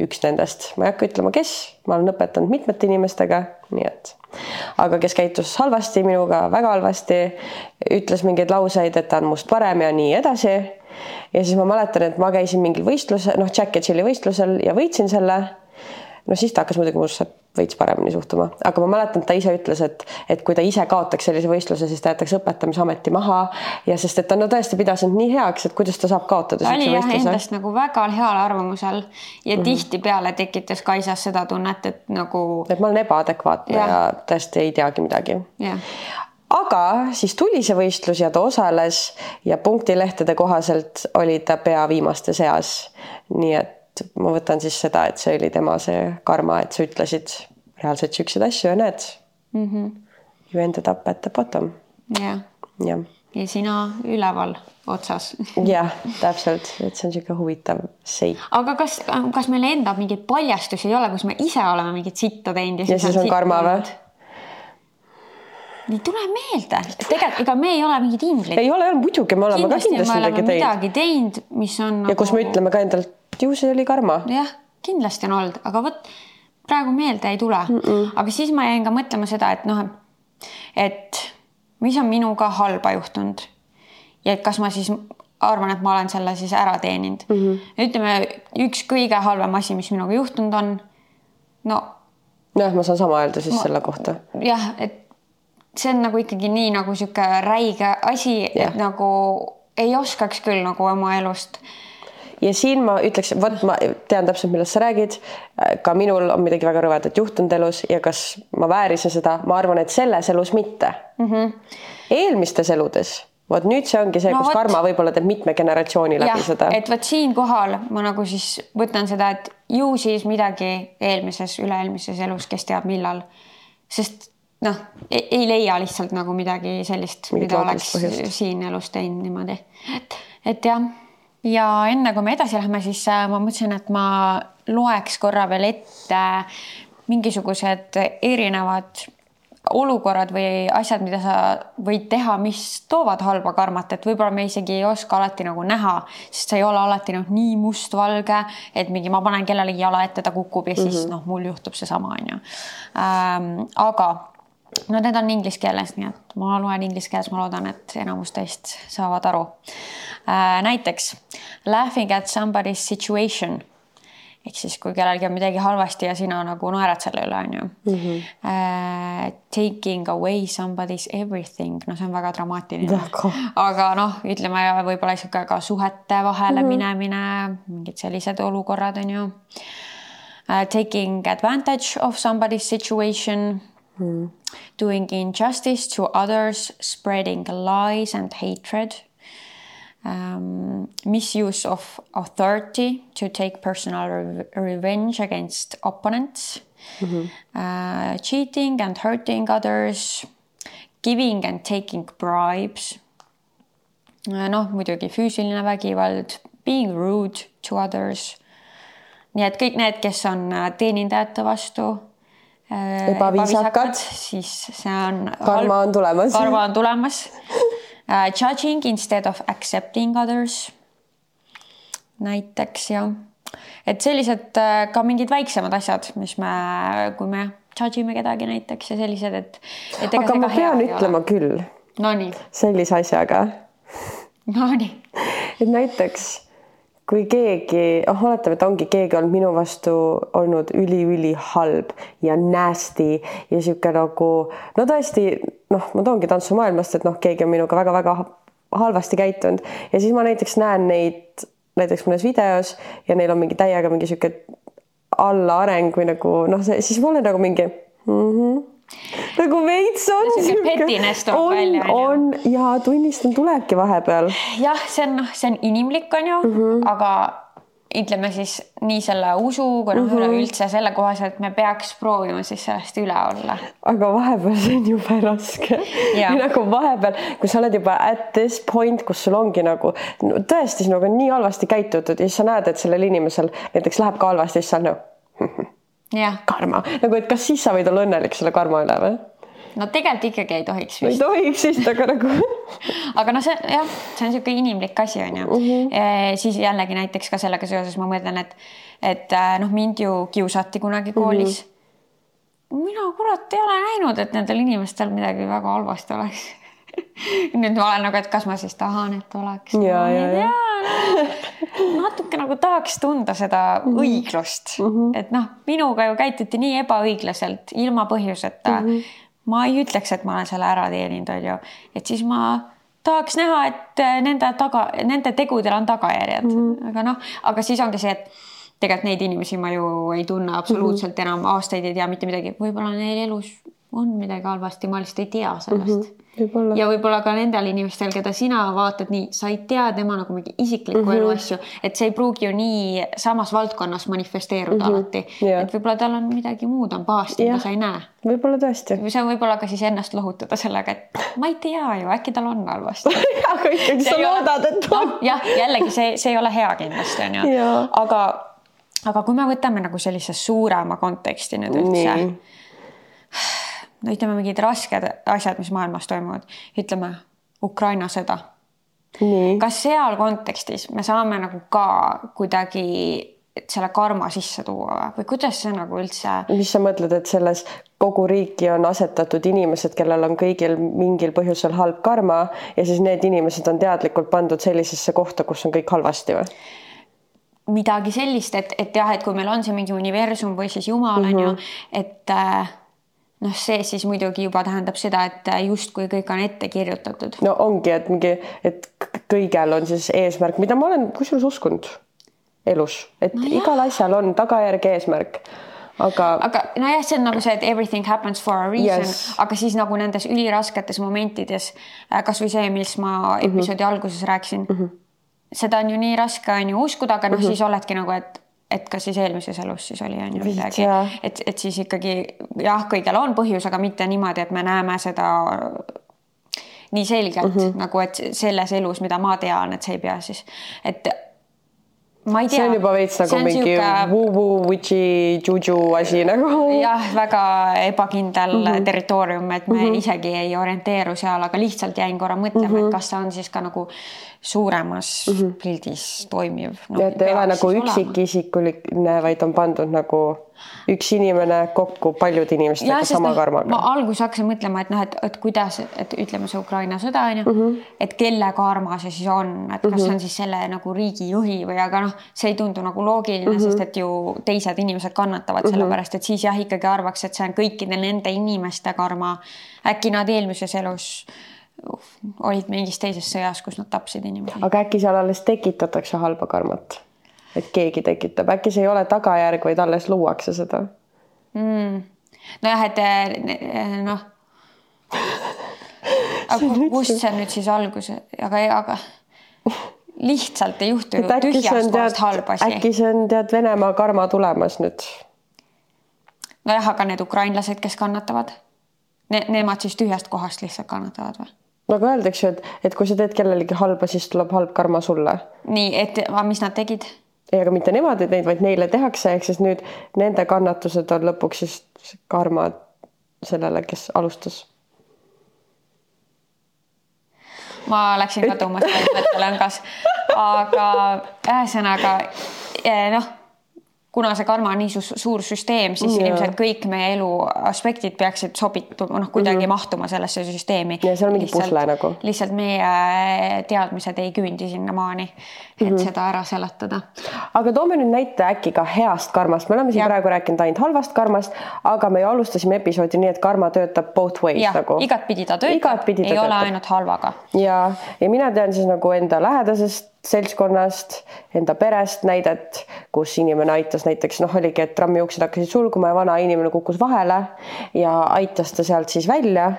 üks nendest, ma ei hakka ütlema, kes, ma olen õpetanud mitmete inimestega, nii et aga kes käitus halvasti minuga, väga halvasti, ütles mingeid lauseid, et ta on must parem ja nii edasi ja siis ma mäletan, et ma käisin mingil võistluse, noh, Jack ja Chilli võistlusel ja võitsin selle. No siis ta hakkas muidugi minusse veits paremini suhtuma, aga ma mäletan, et ta ise ütles, et, et kui ta ise kaotaks sellise võistluse, siis ta jätaks õpetamisameti maha ja sest et ta no tõesti pidas end nii heaks, et kuidas ta saab kaotada. ta oli jah endast nagu väga heal arvamusel ja mm -hmm. tihtipeale tekitas Kaisas seda tunnet, et nagu. et ma olen ebaadekvaatne ja, ja tõesti ei teagi midagi aga siis tuli see võistlus ja ta osales ja punktilehtede kohaselt oli ta pea viimaste seas. nii et ma võtan siis seda, et see oli tema see karma, et sa ütlesid reaalselt siukseid asju ja näed mm. -hmm. You ended up at the bottom. jah. jah. ja sina üleval otsas. jah, täpselt, et see on niisugune huvitav seik. aga kas, kas meil endal mingeid paljastusi ei ole, kus me ise oleme mingit sitta teinud ja siis, ja siis on, on karma või? ei tule meelde, tegelikult ega me ei ole mingid inglid. ei ole, muidugi me oleme kindlasti ka kindlasti midagi teinud. midagi teinud, mis on. ja nagu... kus me ütleme ka endalt, ju see oli karma. jah, kindlasti on olnud, aga vot praegu meelde ei tule mm. -mm. aga siis ma jäin ka mõtlema seda, et noh, et mis on minuga halba juhtunud ja et kas ma siis arvan, et ma olen selle siis ära teeninud mm. -hmm. ütleme, üks kõige halvem asi, mis minuga juhtunud on, no. jah, ma saan sama öelda siis ma, selle kohta. jah, et see on nagu ikkagi nii nagu sihuke räige asi, et nagu ei oskaks küll nagu oma elust ja siin ma ütleks, vot ma tean täpselt, millest sa räägid. ka minul on midagi väga rõvedat juhtunud elus ja kas ma väärisin seda, ma arvan, et selles elus mitte mm. -hmm. eelmistes eludes, vot nüüd see ongi see no,, kus võt... karma võib-olla teeb mitme generatsiooni läbi ja, seda. et vot siinkohal ma nagu siis võtan seda, et ju siis midagi eelmises, üle-eelmises elus, kes teab millal, sest noh, ei leia lihtsalt nagu midagi sellist, mida oleks põhjust. siin elus teinud niimoodi, et, et jah. Ja enne kui me edasi läheme, siis äh, ma mõtlesin, et ma loeks korra veel ette mingisugused erinevad olukorrad või asjad, mida sa võid teha, mis toovad halba karmat, et võib-olla me isegi ei oska alati nagu näha, sest see ei ole alati noh, nii mustvalge, et mingi ma panen kellelegi jala ette, ta kukub ja siis mm -hmm. noh, mul juhtub seesama onju ähm,. aga no need on inglise keeles, nii et ma loen inglise keeles, ma loodan, et enamus teist saavad aru äh,. näiteks laughing at somebody's situation ehk siis, kui kellelgi on midagi halvasti ja sina nagu naerad selle üle, onju. -hmm. Uh, taking away somebody's everything, no see on väga dramaatiline. aga noh, ütleme võib-olla sihuke ka suhete vahele mm -hmm. minemine, mingid sellised olukorrad onju uh,. Taking advantage of somebody's situation mm. doing injustice to others, spreading lies and hatred, um, misuse of authority to take personal re revenge against opponents, mm -hmm. uh, cheating and hurting others, giving and taking bribes. Uh, noh, muidugi füüsiline vägivald, being rude to others. nii et kõik need, kes on uh, teenindajate vastu äh, Ebaviisakad. siis see on karma on tulemas. karma on tulemas uh,. Judging instead of accepting others. näiteks jah, et sellised uh, ka mingid väiksemad asjad, mis me, kui me judge ime kedagi näiteks ja sellised, et, et. aga ma pean ütlema. küll Nonii, sellise asjaga, nonii, et näiteks kui keegi, oh oletame, et ongi keegi olnud minu vastu olnud üliülihalb ja nasty ja sihuke nagu no tõesti noh, ma toongi tantsumaailmast, et noh, keegi on minuga väga-väga halvasti käitunud ja siis ma näiteks näen neid näiteks mõnes videos ja neil on mingi täiega mingi sihuke allaareng või nagu noh, see siis ma olen nagu mingi mm. -hmm. Nagu veits on Sihuke pettiness tuleb on, välja, on ja tunnistan, tulebki vahepeal jah, see on noh, see on inimlik, on ju mm, -hmm. aga ütleme siis nii selle usu kui noh mm -hmm., üleüldse selle kohaselt me peaks proovima siis sellest üle olla. aga vahepeal see on jube raske. Nagu vahepeal, kui sa oled juba at this point, kus sul ongi nagu no, tõesti sinuga on nii halvasti käitutud ja siis sa näed, et sellel inimesel näiteks läheb ka halvasti, siis sa oled nagu karma, nagu et kas siis sa võid olla õnnelik selle karma üle või? no tegelikult ikkagi ei tohiks ei vist, tohiks vist, aga nagu aga noh, see jah, see on niisugune inimlik asi on ju mm. -hmm. siis jällegi näiteks ka sellega seoses ma mõtlen, et, et äh, noh, mind ju kiusati kunagi koolis mm. -hmm. mina kurat ei ole näinud, et nendel inimestel midagi väga halvasti oleks. nüüd ma olen nagu, et kas ma siis tahan, et oleks. Ja, ja, ja. natuke nagu tahaks tunda seda mm -hmm. õiglust mm, -hmm. et noh, minuga ju käituti nii ebaõiglaselt ilma põhjuseta mm. -hmm. ma ei ütleks, et ma olen selle ära teeninud, on ju, et siis ma tahaks näha, et äh, nende taga, nende tegudel on tagajärjed mm, -hmm. aga noh, aga siis ongi see, et tegelikult neid inimesi ma ju ei tunne absoluutselt -hmm. enam aastaid ei tea mitte midagi, võib-olla neil elus on midagi halvasti, ma lihtsalt ei tea sellest mm. -hmm võib-olla ja võib-olla ka nendel inimestel, keda sina vaatad nii, sa ei tea tema nagu mingi isiklikku mm -hmm. elu asju, et see ei pruugi ju nii samas valdkonnas manifesteeruda mm -hmm. alati Jaa. et võib-olla tal on midagi muud on pahasti, mida sa ei näe. võib-olla tõesti. see on võib-olla ka siis ennast lohutada sellega, et ma ei tea ju, äkki tal on halvasti. aga ikkagi sa loodad, et on noh, jah, jällegi see, see ei ole hea kindlasti onju aga, aga kui me võtame nagu sellise suurema konteksti nüüd üldse no ütleme mingid rasked asjad, mis maailmas toimuvad, ütleme Ukraina sõda. Kas seal kontekstis me saame nagu ka kuidagi selle karma sisse tuua või? Kuidas see nagu üldse, mis sa mõtled, et selles kogu riiki on asetatud inimesed, kellel on kõigil mingil põhjusel halb karma ja siis need inimesed on teadlikult pandud sellisesse kohta, kus on kõik halvasti või? midagi sellist, et, et jah, et kui meil on see mingi universum või siis Jumal on ju, et äh, noh, see siis muidugi juba tähendab seda, et äh, justkui kõik on ette kirjutatud. no ongi, et mingi, et kõigel on siis eesmärk, mida ma olen kusjuures uskunud elus, et no igal asjal on tagajärg, eesmärk, aga aga nojah, see on nagu see, et everything happens for a reason Yes. yes., aga siis nagu nendes ülirasketes momentides, kasvõi see, mis ma episoodi mm -hmm. alguses rääkisin mm, -hmm. seda on ju nii raske on ju uskuda, aga noh mm -hmm., siis oledki nagu, et et kas siis eelmises elus siis oli on ju midagi et, et siis ikkagi jah, kõigel on põhjus, aga mitte niimoodi, et me näeme seda nii selgelt mm -hmm. nagu, et selles elus, mida ma tean, et see ei pea siis, et ma ei tea. see on juba veits nagu mingi woo-woo witchy juju asi nagu. jah, väga ebakindel mm Mhm. -hmm. territoorium, et me mm -hmm. isegi ei orienteeru seal, aga lihtsalt jäin korra mõtlema mm, -hmm. et kas see on siis ka nagu suuremas mm -hmm. pildis toimiv no,. et ei ole nagu üksikisikuline, vaid on pandud nagu üks inimene kokku paljude inimestega sama noh, ma karmaga. alguses hakkasin mõtlema, et noh, et, et kuidas, et ütleme, see Ukraina sõda on ju mm, -hmm. et kelle karma see siis on, et kas mm -hmm. see on siis selle nagu riigijuhi või, aga noh, see ei tundu nagu loogiline mm, -hmm. sest et ju teised inimesed kannatavad mm -hmm. sellepärast, et siis jah, ikkagi arvaks, et see on kõikide nende inimeste karma. äkki nad eelmises elus olid mingis teises sõjas, kus nad tapsid inimesi. aga äkki seal alles tekitatakse halba karmat? et keegi tekitab, äkki see ei ole tagajärg, vaid alles luuakse seda. mm.. nojah, et eh, noh. aga ku- kust see nüüd siis alguse, aga, aga lihtsalt ei juhtu ju tühjast on kohast halb, asi. äkki see on tead Venemaa karma tulemas nüüd. nojah, aga need ukrainlased, kes kannatavad ne,, nemad siis tühjast kohast lihtsalt kannatavad või? Nagu öeldakse, et, et kui sa teed kellelegi halba, siis tuleb halb karma sulle. nii, et mis nad tegid? ei, aga mitte nemad ei teinud, vaid neile tehakse, ehk siis nüüd nende kannatused on lõpuks siis karma sellele, kes alustas. ma läksin kaduma selles mõttelõngas, aga ühesõnaga eh, noh kuna see karma on nii su suur süsteem, siis yeah. ilmselt kõik meie elu aspektid peaksid sobituma, noh, kuidagi mm -hmm. mahtuma sellesse süsteemi. ja seal on mingi pusle nagu. lihtsalt meie teadmised ei küündi sinnamaani, et mm -hmm. seda ära seletada. aga toome nüüd näite äkki ka heast karmast, me oleme siin ja. praegu rääkinud ainult halvast karmast, aga me ju alustasime episoodi nii, et karma töötab both ways ja, nagu. igatpidi ta töötab, ei töötab. ole ainult halvaga. ja, ja mina tean siis nagu enda lähedasest seltskonnast, enda perest näidet, kus inimene aitas näiteks noh, oligi, et trammiuksed hakkasid sulguma ja vana inimene kukkus vahele ja aitas ta sealt siis välja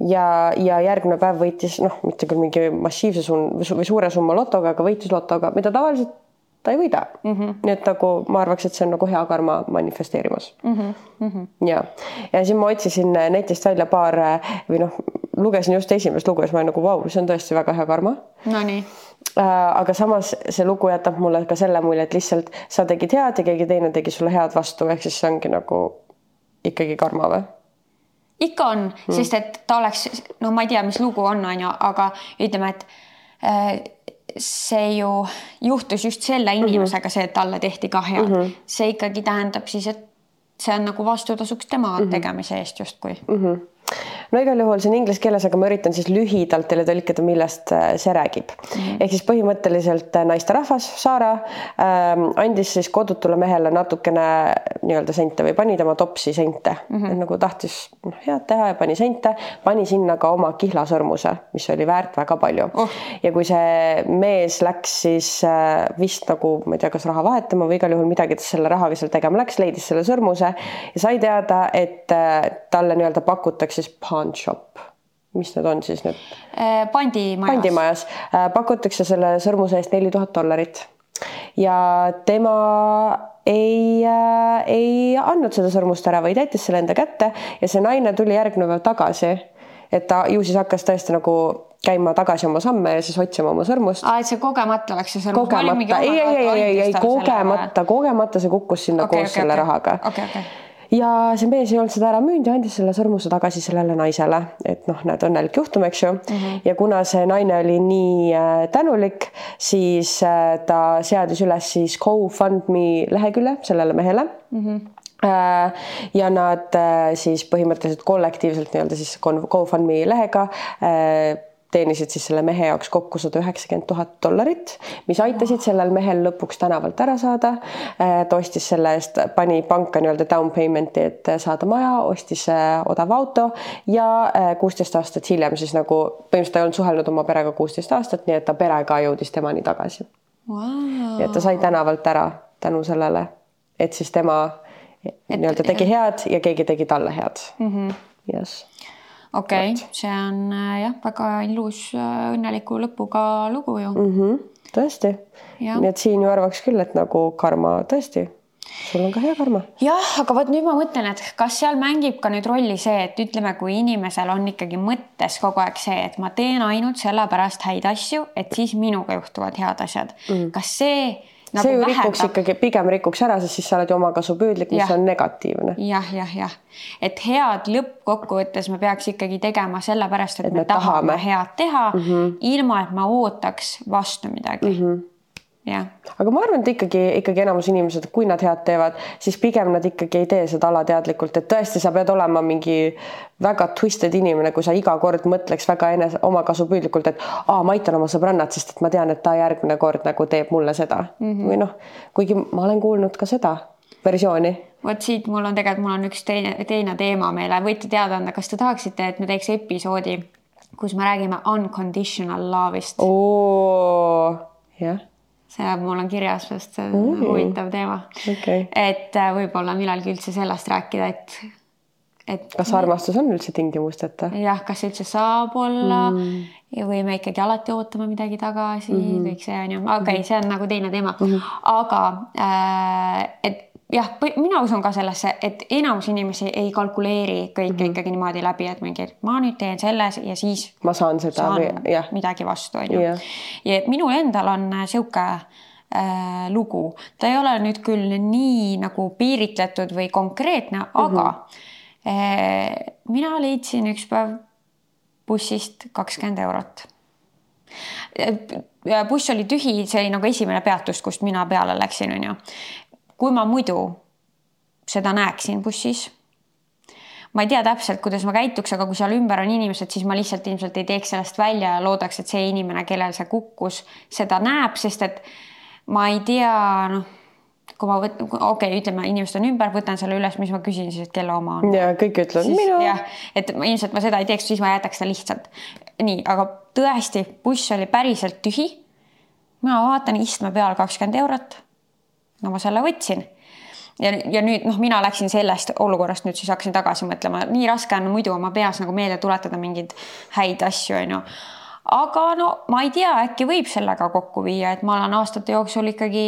ja, ja järgmine päev võitis noh, mitte küll mingi massiivse sum- või suure summa lotoga, aga võitis lotoga, mida tavaliselt ta ei võida mm. -hmm. nii et nagu ma arvaks, et see on nagu hea karma manifesteerimas mm. -hmm. ja, ja siis ma otsisin netist välja paar või noh, lugesin just esimest lugu ja siis ma olin nagu vau, see on tõesti väga hea karma. Nonii aga samas see lugu jätab mulle ka selle mulje, et lihtsalt sa tegid head ja keegi teine tegi sulle head vastu, ehk siis see ongi nagu ikkagi karma või? ikka on mm., sest et ta oleks, no ma ei tea, mis lugu on, on ju, aga ütleme, et äh, see ju juhtus just selle mhm. inimesega mm, -hmm. see, et talle tehti ka head mm. -hmm. see ikkagi tähendab siis, et see on nagu vastutasuks tema mm -hmm. tegemise eest justkui mm. -hmm no igal juhul see on inglise keeles, aga ma üritan siis lühidalt teile tõlkida, millest äh, see räägib. -hmm. ehk siis põhimõtteliselt äh, naisterahvas Saara ähm, andis siis kodutule mehele natukene nii-öelda sente või pani tema topsi sente mm, -hmm. nagu tahtis noh, head teha ja pani sente, pani sinna ka oma kihlasõrmuse, mis oli väärt väga palju oh.. ja kui see mees läks siis äh, vist nagu ma ei tea, kas raha vahetama või igal juhul midagi ta selle rahaga seal tegema läks, leidis selle sõrmuse ja sai teada, et äh, talle nii-öelda pakutakse siis pawn shop mis need on siis need? Äh, pandimajas. pandimajas äh, pakutakse selle sõrmuse eest neli tuhat dollarit ja tema ei äh,, ei andnud seda sõrmust ära, vaid jättis selle enda kätte ja see naine tuli järgmine päev tagasi. et ta ju siis hakkas tõesti nagu käima tagasi oma samme ja siis otsima oma sõrmust. aa, et see kogemata läks see sõrmus? kogemata, ei, ei, ei, ei, ei, kogemata, kogemata see kukkus sinna okay, koos okay, selle okay. rahaga okay,. Okay ja see mees ei olnud seda ära müünud ja andis selle sõrmuse tagasi sellele naisele, et noh, näed, õnnelik juhtum, eks ju mm. -hmm. ja kuna see naine oli nii äh, tänulik, siis äh, ta seadis üles siis GoFundMe lehekülje sellele mehele mm. -hmm ja nad siis põhimõtteliselt kollektiivselt nii-öelda siis GoFundMe lehega teenisid siis selle mehe jaoks kokku sada üheksakümmend tuhat dollarit, mis aitasid sellel mehel lõpuks tänavalt ära saada. Äh, ta ostis selle eest, pani panka nii-öelda down payment'i, et saada maja, ostis äh, odava auto ja äh, kuusteist aastat hiljem siis nagu põhimõtteliselt ta ei olnud suhelnud oma perega kuusteist aastat, nii et ta pere ka jõudis temani tagasi wow.. nii et ta sai tänavalt ära tänu sellele, et siis tema nii-öelda tegi head ja keegi tegi talle head mm. -hmm. Yes okei okay,, see on äh, jah, väga ilus äh, õnneliku lõpuga lugu ju mm. -hmm, tõesti. nii et siin ju arvaks küll, et nagu karma tõesti sul on ka hea karma. jah, aga vot nüüd ma mõtlen, et kas seal mängib ka nüüd rolli see, et ütleme, kui inimesel on ikkagi mõttes kogu aeg see, et ma teen ainult sellepärast häid asju, et siis minuga juhtuvad head asjad mm.. kas see nagu see ju vähendab. rikuks ikkagi, pigem rikuks ära, sest siis sa oled ju omakasupüüdlik, mis ja. on negatiivne ja,. jah, jah, jah, et head lõppkokkuvõttes me peaks ikkagi tegema sellepärast, et, me, me tahame, tahame head teha mm, -hmm. ilma et ma ootaks vastu midagi mm. -hmm jah. aga ma arvan, et ikkagi, ikkagi enamus inimesed, kui nad head teevad, siis pigem nad ikkagi ei tee seda alateadlikult, et tõesti, sa pead olema mingi väga twisted inimene, kui sa iga kord mõtleks väga enese, omakasupüüdlikult, et aa, ma aitan oma sõbrannat, sest et ma tean, et ta järgmine kord nagu teeb mulle seda mm -hmm. või noh, kuigi ma olen kuulnud ka seda versiooni vot siit mul on tegelikult, mul on üks teine, teine teema meile, võite teada anda, kas te tahaksite, et me teeks episoodi, kus me räägime unconditional love'ist. jah see mul on kirjas, sest see on mm. huvitav teema okay.. et äh, võib-olla millalgi üldse sellest rääkida, et, et. kas armastus on üldse tingimusteta? jah, kas üldse saab olla mm. või me ikkagi alati ootame midagi tagasi mm, -hmm. kõik see on ju, okei okay, mm, -hmm. see on nagu teine teema mm, -hmm. aga äh, et jah, mina usun ka sellesse, et enamus inimesi ei kalkuleeri kõike mm -hmm. ikkagi niimoodi läbi, et mingi, et ma nüüd teen selles ja siis. ma saan seda saan või jah. midagi vastu, on ju. ja minul endal on sihuke äh, lugu. ta ei ole nüüd küll nii nagu piiritletud või konkreetne mm, -hmm. aga äh, mina leidsin üks päev bussist kakskümmend eurot. buss oli tühi, see oli nagu esimene peatus, kust mina peale läksin, onju. Kui ma muidu seda näeksin bussis ma ei tea täpselt, kuidas ma käituks, aga kui seal ümber on inimesed, siis ma lihtsalt ilmselt ei teeks sellest välja ja loodaks, et see inimene, kellel see kukkus, seda näeb, sest et ma ei tea, noh, kui ma võtan, okei okay,, ütleme, inimesed on ümber, võtan selle üles, mis ma küsin siis, et kelle oma on. ja kõik ütlevad minu. jah, et ma ilmselt ma seda ei teeks, siis ma jätaks ta lihtsalt. nii, aga tõesti, buss oli päriselt tühi. mina vaatan istme peal kakskümmend eurot. No ma selle võtsin. Ja, ja nüüd noh, mina läksin sellest olukorrast nüüd siis hakkasin tagasi mõtlema, nii raske on muidu oma peas nagu meelde tuletada mingeid häid asju, onju. aga no ma ei tea, äkki võib sellega kokku viia, et ma olen aastate jooksul ikkagi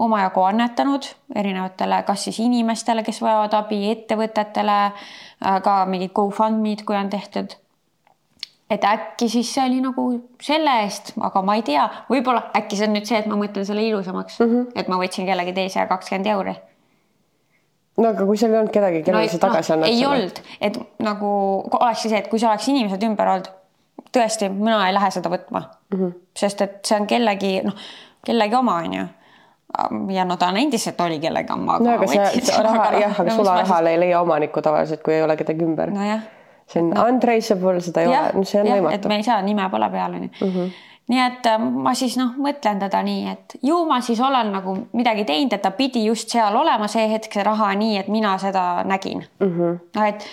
omajagu annetanud erinevatele, kas siis inimestele, kes vajavad abi, ettevõtetele, äh, ka mingid GoFundMe'd, kui on tehtud et äkki siis see oli nagu selle eest, aga ma ei tea, võib-olla äkki see on nüüd see, et ma mõtlen selle ilusamaks mm, -hmm. et ma võtsin kellegi teise kakskümmend euri no aga kui seal ei olnud kedagi, kellele no, sa tagasi no, annad? ei olnud, et nagu olekski see, et kui see oleks inimesed ümber olnud, tõesti, mina ei lähe seda võtma mm. -hmm. sest et see on kellegi, noh, kellegi oma, onju ja no ta on endiselt oli kellegi oma. no aga see, see raha, jah, aga sularahal ei leia omanikku tavaliselt, kui ei ole kedagi ümber. nojah. See on untraceable, seda ei ja, ole, no see on võimatu. et me ei saa, nime pole peal, onju mhm nii et äh, ma siis noh, mõtlen teda nii, et ju ma siis olen nagu midagi teinud, et ta pidi just seal olema see hetk, see raha nii, et mina seda nägin mm. -hmm. no et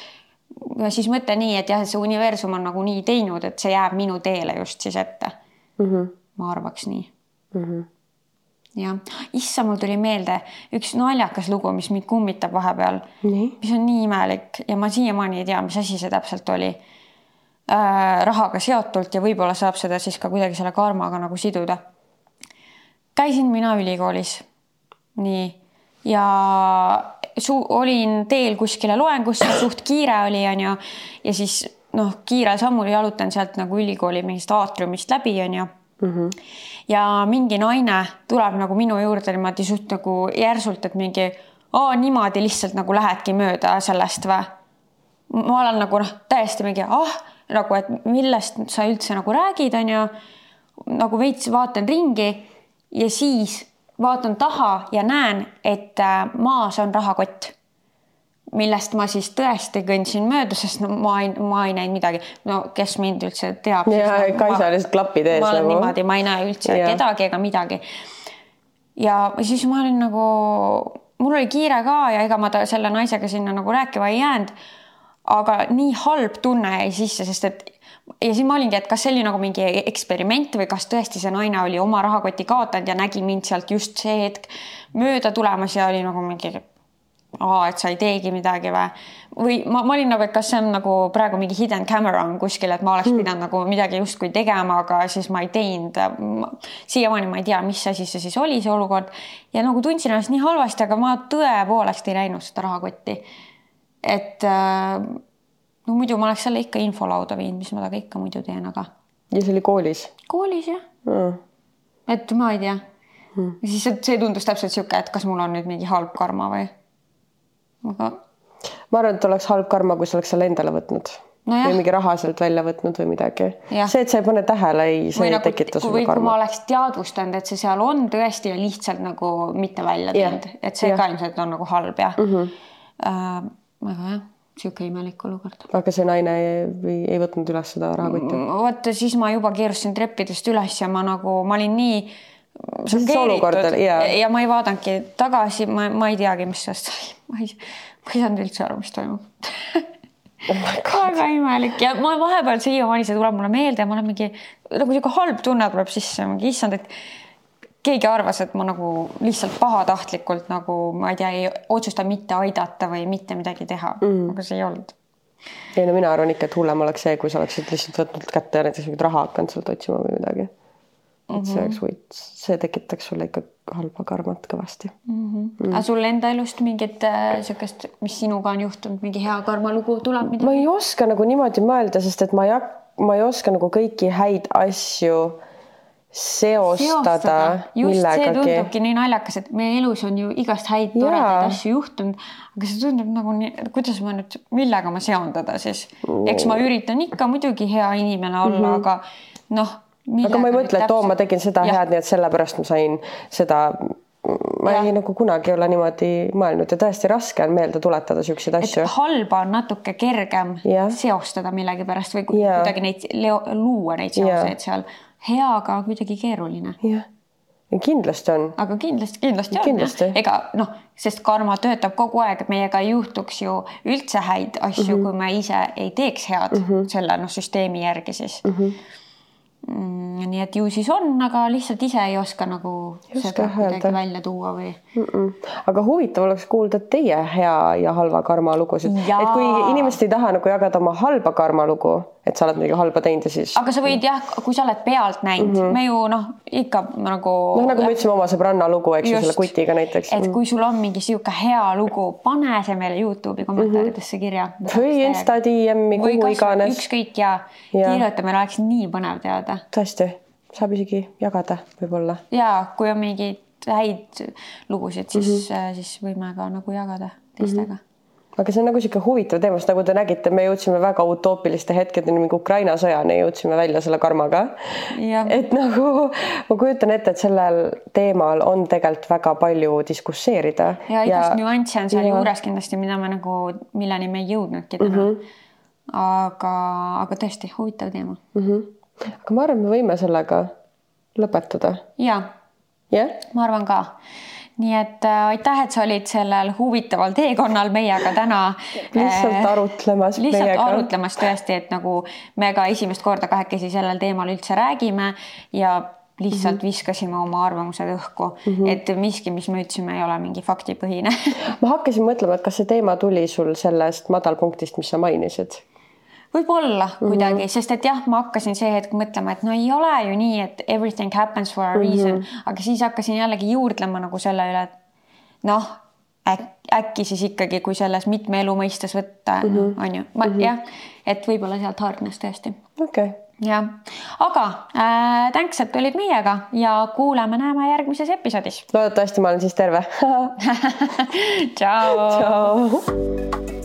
ja siis mõtlen nii, et jah, et see universum on nagu nii teinud, et see jääb minu teele just siis ette mm. -hmm. ma arvaks nii mm. -hmm. Jah, issa, mul tuli meelde üks naljakas lugu, mis mind kummitab vahepeal, mis on nii imelik ja ma siiamaani ei tea, mis asi see täpselt oli. Äh, rahaga seotult ja võib-olla saab seda siis ka kuidagi selle karmaga nagu siduda. käisin mina ülikoolis, nii, ja su-, olin teel kuskile loengusse, suht kiire oli, onju, ja siis noh, kiirel sammul jalutan sealt nagu ülikooli mingist aatriumist läbi, onju mm. -hmm. ja mingi naine tuleb nagu minu juurde niimoodi suht nagu järsult, et mingi, aa, niimoodi lihtsalt nagu lähedki mööda sellest või? ma olen nagu noh, täiesti mingi, ah nagu, et millest sa üldse nagu räägid, on ju. nagu veits vaatan ringi ja siis vaatan taha ja näen, et äh, maas on rahakott millest ma siis tõesti kõndsin mööda, sest no ma ei, ma ei näinud midagi. no kes mind üldse teab. ja nagu, Kaisa lihtsalt klapid ees. ma olen nagu. niimoodi, ma ei näe üldse ja. kedagi ega midagi. ja siis ma olin nagu, mul oli kiire ka ja ega ma ta, selle naisega sinna nagu rääkima ei jäänud aga nii halb tunne jäi sisse, sest et ja siis ma olingi, et kas see oli nagu mingi eksperiment või kas tõesti see naine oli oma rahakoti kaotanud ja nägi mind sealt just see hetk mööda tulemas ja oli nagu mingi, et sa ei teegi midagi või, või ma, ma olin nagu, et kas see on nagu praegu mingi hidden camera on kuskil, et ma oleks hmm. pidanud nagu midagi justkui tegema, aga siis ma ei teinud. siiamaani ma ei tea, mis asi see siis oli, see olukord ja nagu tundsin ennast nii halvasti, aga ma tõepoolest ei näinud seda rahakotti et äh, no muidu ma oleks selle ikka infolauda viinud, mis ma temaga ikka muidu teen, aga. ja see oli koolis? koolis jah mm.. et ma ei tea mm.. siis see tundus täpselt sihuke, et kas mul on nüüd mingi halb karma või. Aga. ma arvan, et oleks halb karma, kui sa oleks selle endale võtnud no. või mingi raha sealt välja võtnud või midagi. see, et sa ei pane tähele, ei, see ei nagu, tekita sulle karma. kui ma oleks teadvustanud, et see seal on tõesti ja lihtsalt nagu mitte välja teinud, et see ja. ka ilmselt on nagu halb jah mm. -hmm. Uh, aga jah, sihuke imelik olukord. aga see naine ei, ei võtnud üles seda rahakotti? Mm, vot siis ma juba keerustasin treppidest üles ja ma nagu, ma olin nii šokeeritud ja. ja ma ei vaadanudki tagasi, ma, ma ei teagi, mis sellest sai, ma ei, ma ei saanud üldse aru, mis toimub oh väga imelik ja ma vahepeal siiamaani see tuleb mulle meelde ja ma olen mingi nagu sihuke halb tunne tuleb sisse, mingi issand, et keegi arvas, et ma nagu lihtsalt pahatahtlikult nagu ma ei tea, ei otsusta mitte aidata või mitte midagi teha mm., aga see ei olnud. ei no mina arvan ikka, et hullem oleks see, kui sa oleksid lihtsalt võtnud kätte ja näiteks mingit raha hakanud sealt otsima või midagi. Et mm see oleks võit, see tekitaks sulle ikka halba karmat kõvasti mm. -hmm. Mm. aga sul enda elust mingit niisugust äh,, mis sinuga on juhtunud, mingi hea karmalugu tuleb midagi? ma ei oska nagu niimoodi mõelda, sest et ma ei, ma ei oska nagu kõiki häid asju seostada just see millegagi. tundubki nii naljakas, et meie elus on ju igast häid toredaid asju juhtunud, aga see tundub nagu nii, kuidas ma nüüd, millega ma seondada siis, eks ma üritan ikka muidugi hea inimene olla mm, -hmm. aga noh. Aga ma ei mõtle, et oo, ma tegin seda Jah. head, nii et sellepärast ma sain seda. ma Jah. ei nagu kunagi ei ole niimoodi mõelnud ja tõesti raske on meelde tuletada siukseid asju halba on natuke kergem Jah. seostada millegipärast või Jaa. kuidagi neid leo, luua neid seoseid seal. heaga kuidagi keeruline, jah, kindlasti on. aga kindlasti, kindlasti on Kindlasti. jah, ega noh, sest karma töötab kogu aeg, meiega ei juhtuks ju üldse häid asju mm. -hmm. kui me ise ei teeks head mm -hmm. selle noh, süsteemi järgi siis mm. -hmm. Mm, nii et ju siis on, aga lihtsalt ise ei oska nagu oska seda kuidagi välja tuua või? Mm -mm. aga huvitav oleks kuulda teie hea ja halva karma lugusid, et kui inimesed ei taha nagu jagada oma halba karma lugu, et sa oled midagi halba teinud ja siis aga sa võid jah, kui sa oled pealt näinud mm, -hmm. me ju noh, ikka nagu noh, nagu me ütlesime oma sõbranna lugu, eks ju, selle kutiga näiteks. et kui sul on mingi sihuke hea lugu, pane see meile Youtube'i kommentaaridesse kirja. või Insta DM-i, kuhu iganes. ükskõik ja, ja. kirjuta, meil oleks nii põnev teada tõesti, saab isegi jagada võib-olla. ja kui on mingeid häid lugusid, siis Mhm. mm, -hmm. siis võime ka nagu jagada teistega mm. -hmm. Aga see on nagu sihuke huvitav teema, sest nagu te nägite, me jõudsime väga utoopiliste hetkedeni, mingi Ukraina sõjani jõudsime välja selle karmaga. Et nagu ma kujutan ette, et sellel teemal on tegelikult väga palju diskusseerida. ja igast nüansse on seal ja- juures kindlasti, mida me nagu, milleni me ei jõudnudki täna mm. -hmm. aga, aga tõesti huvitav teema mm. -hmm. aga ma arvan, me võime sellega lõpetada, ja jah? ma arvan ka. Nii et äh, aitäh, et sa olid sellel huvitaval teekonnal meiega täna. lihtsalt arutlemas lihtsalt meiega. arutlemas tõesti, et nagu me ka esimest korda kahekesi sellel teemal üldse räägime ja lihtsalt mm -hmm. viskasime oma arvamused õhku mm, -hmm. et miski, mis me ütlesime, ei ole mingi faktipõhine ma hakkasin mõtlema, et kas see teema tuli sul sellest madalpunktist, mis sa mainisid võib-olla Mhm. kuidagi mm, -hmm. sest et jah, ma hakkasin see hetk mõtlema, et no ei ole ju nii, et everything happens for a reason mm, -hmm. aga siis hakkasin jällegi juurdlema nagu selle üle, et noh, äkki siis ikkagi, kui selles mitme elu mõistes võtta mm, -hmm. on ju, ma mm -hmm. jah, et võib-olla sealt hargnes tõesti okei okay., jah, aga äh, thanks, et olid meiega ja kuuleme-näeme järgmises episoodis loodetavasti ma olen siis terve tšau. tšau.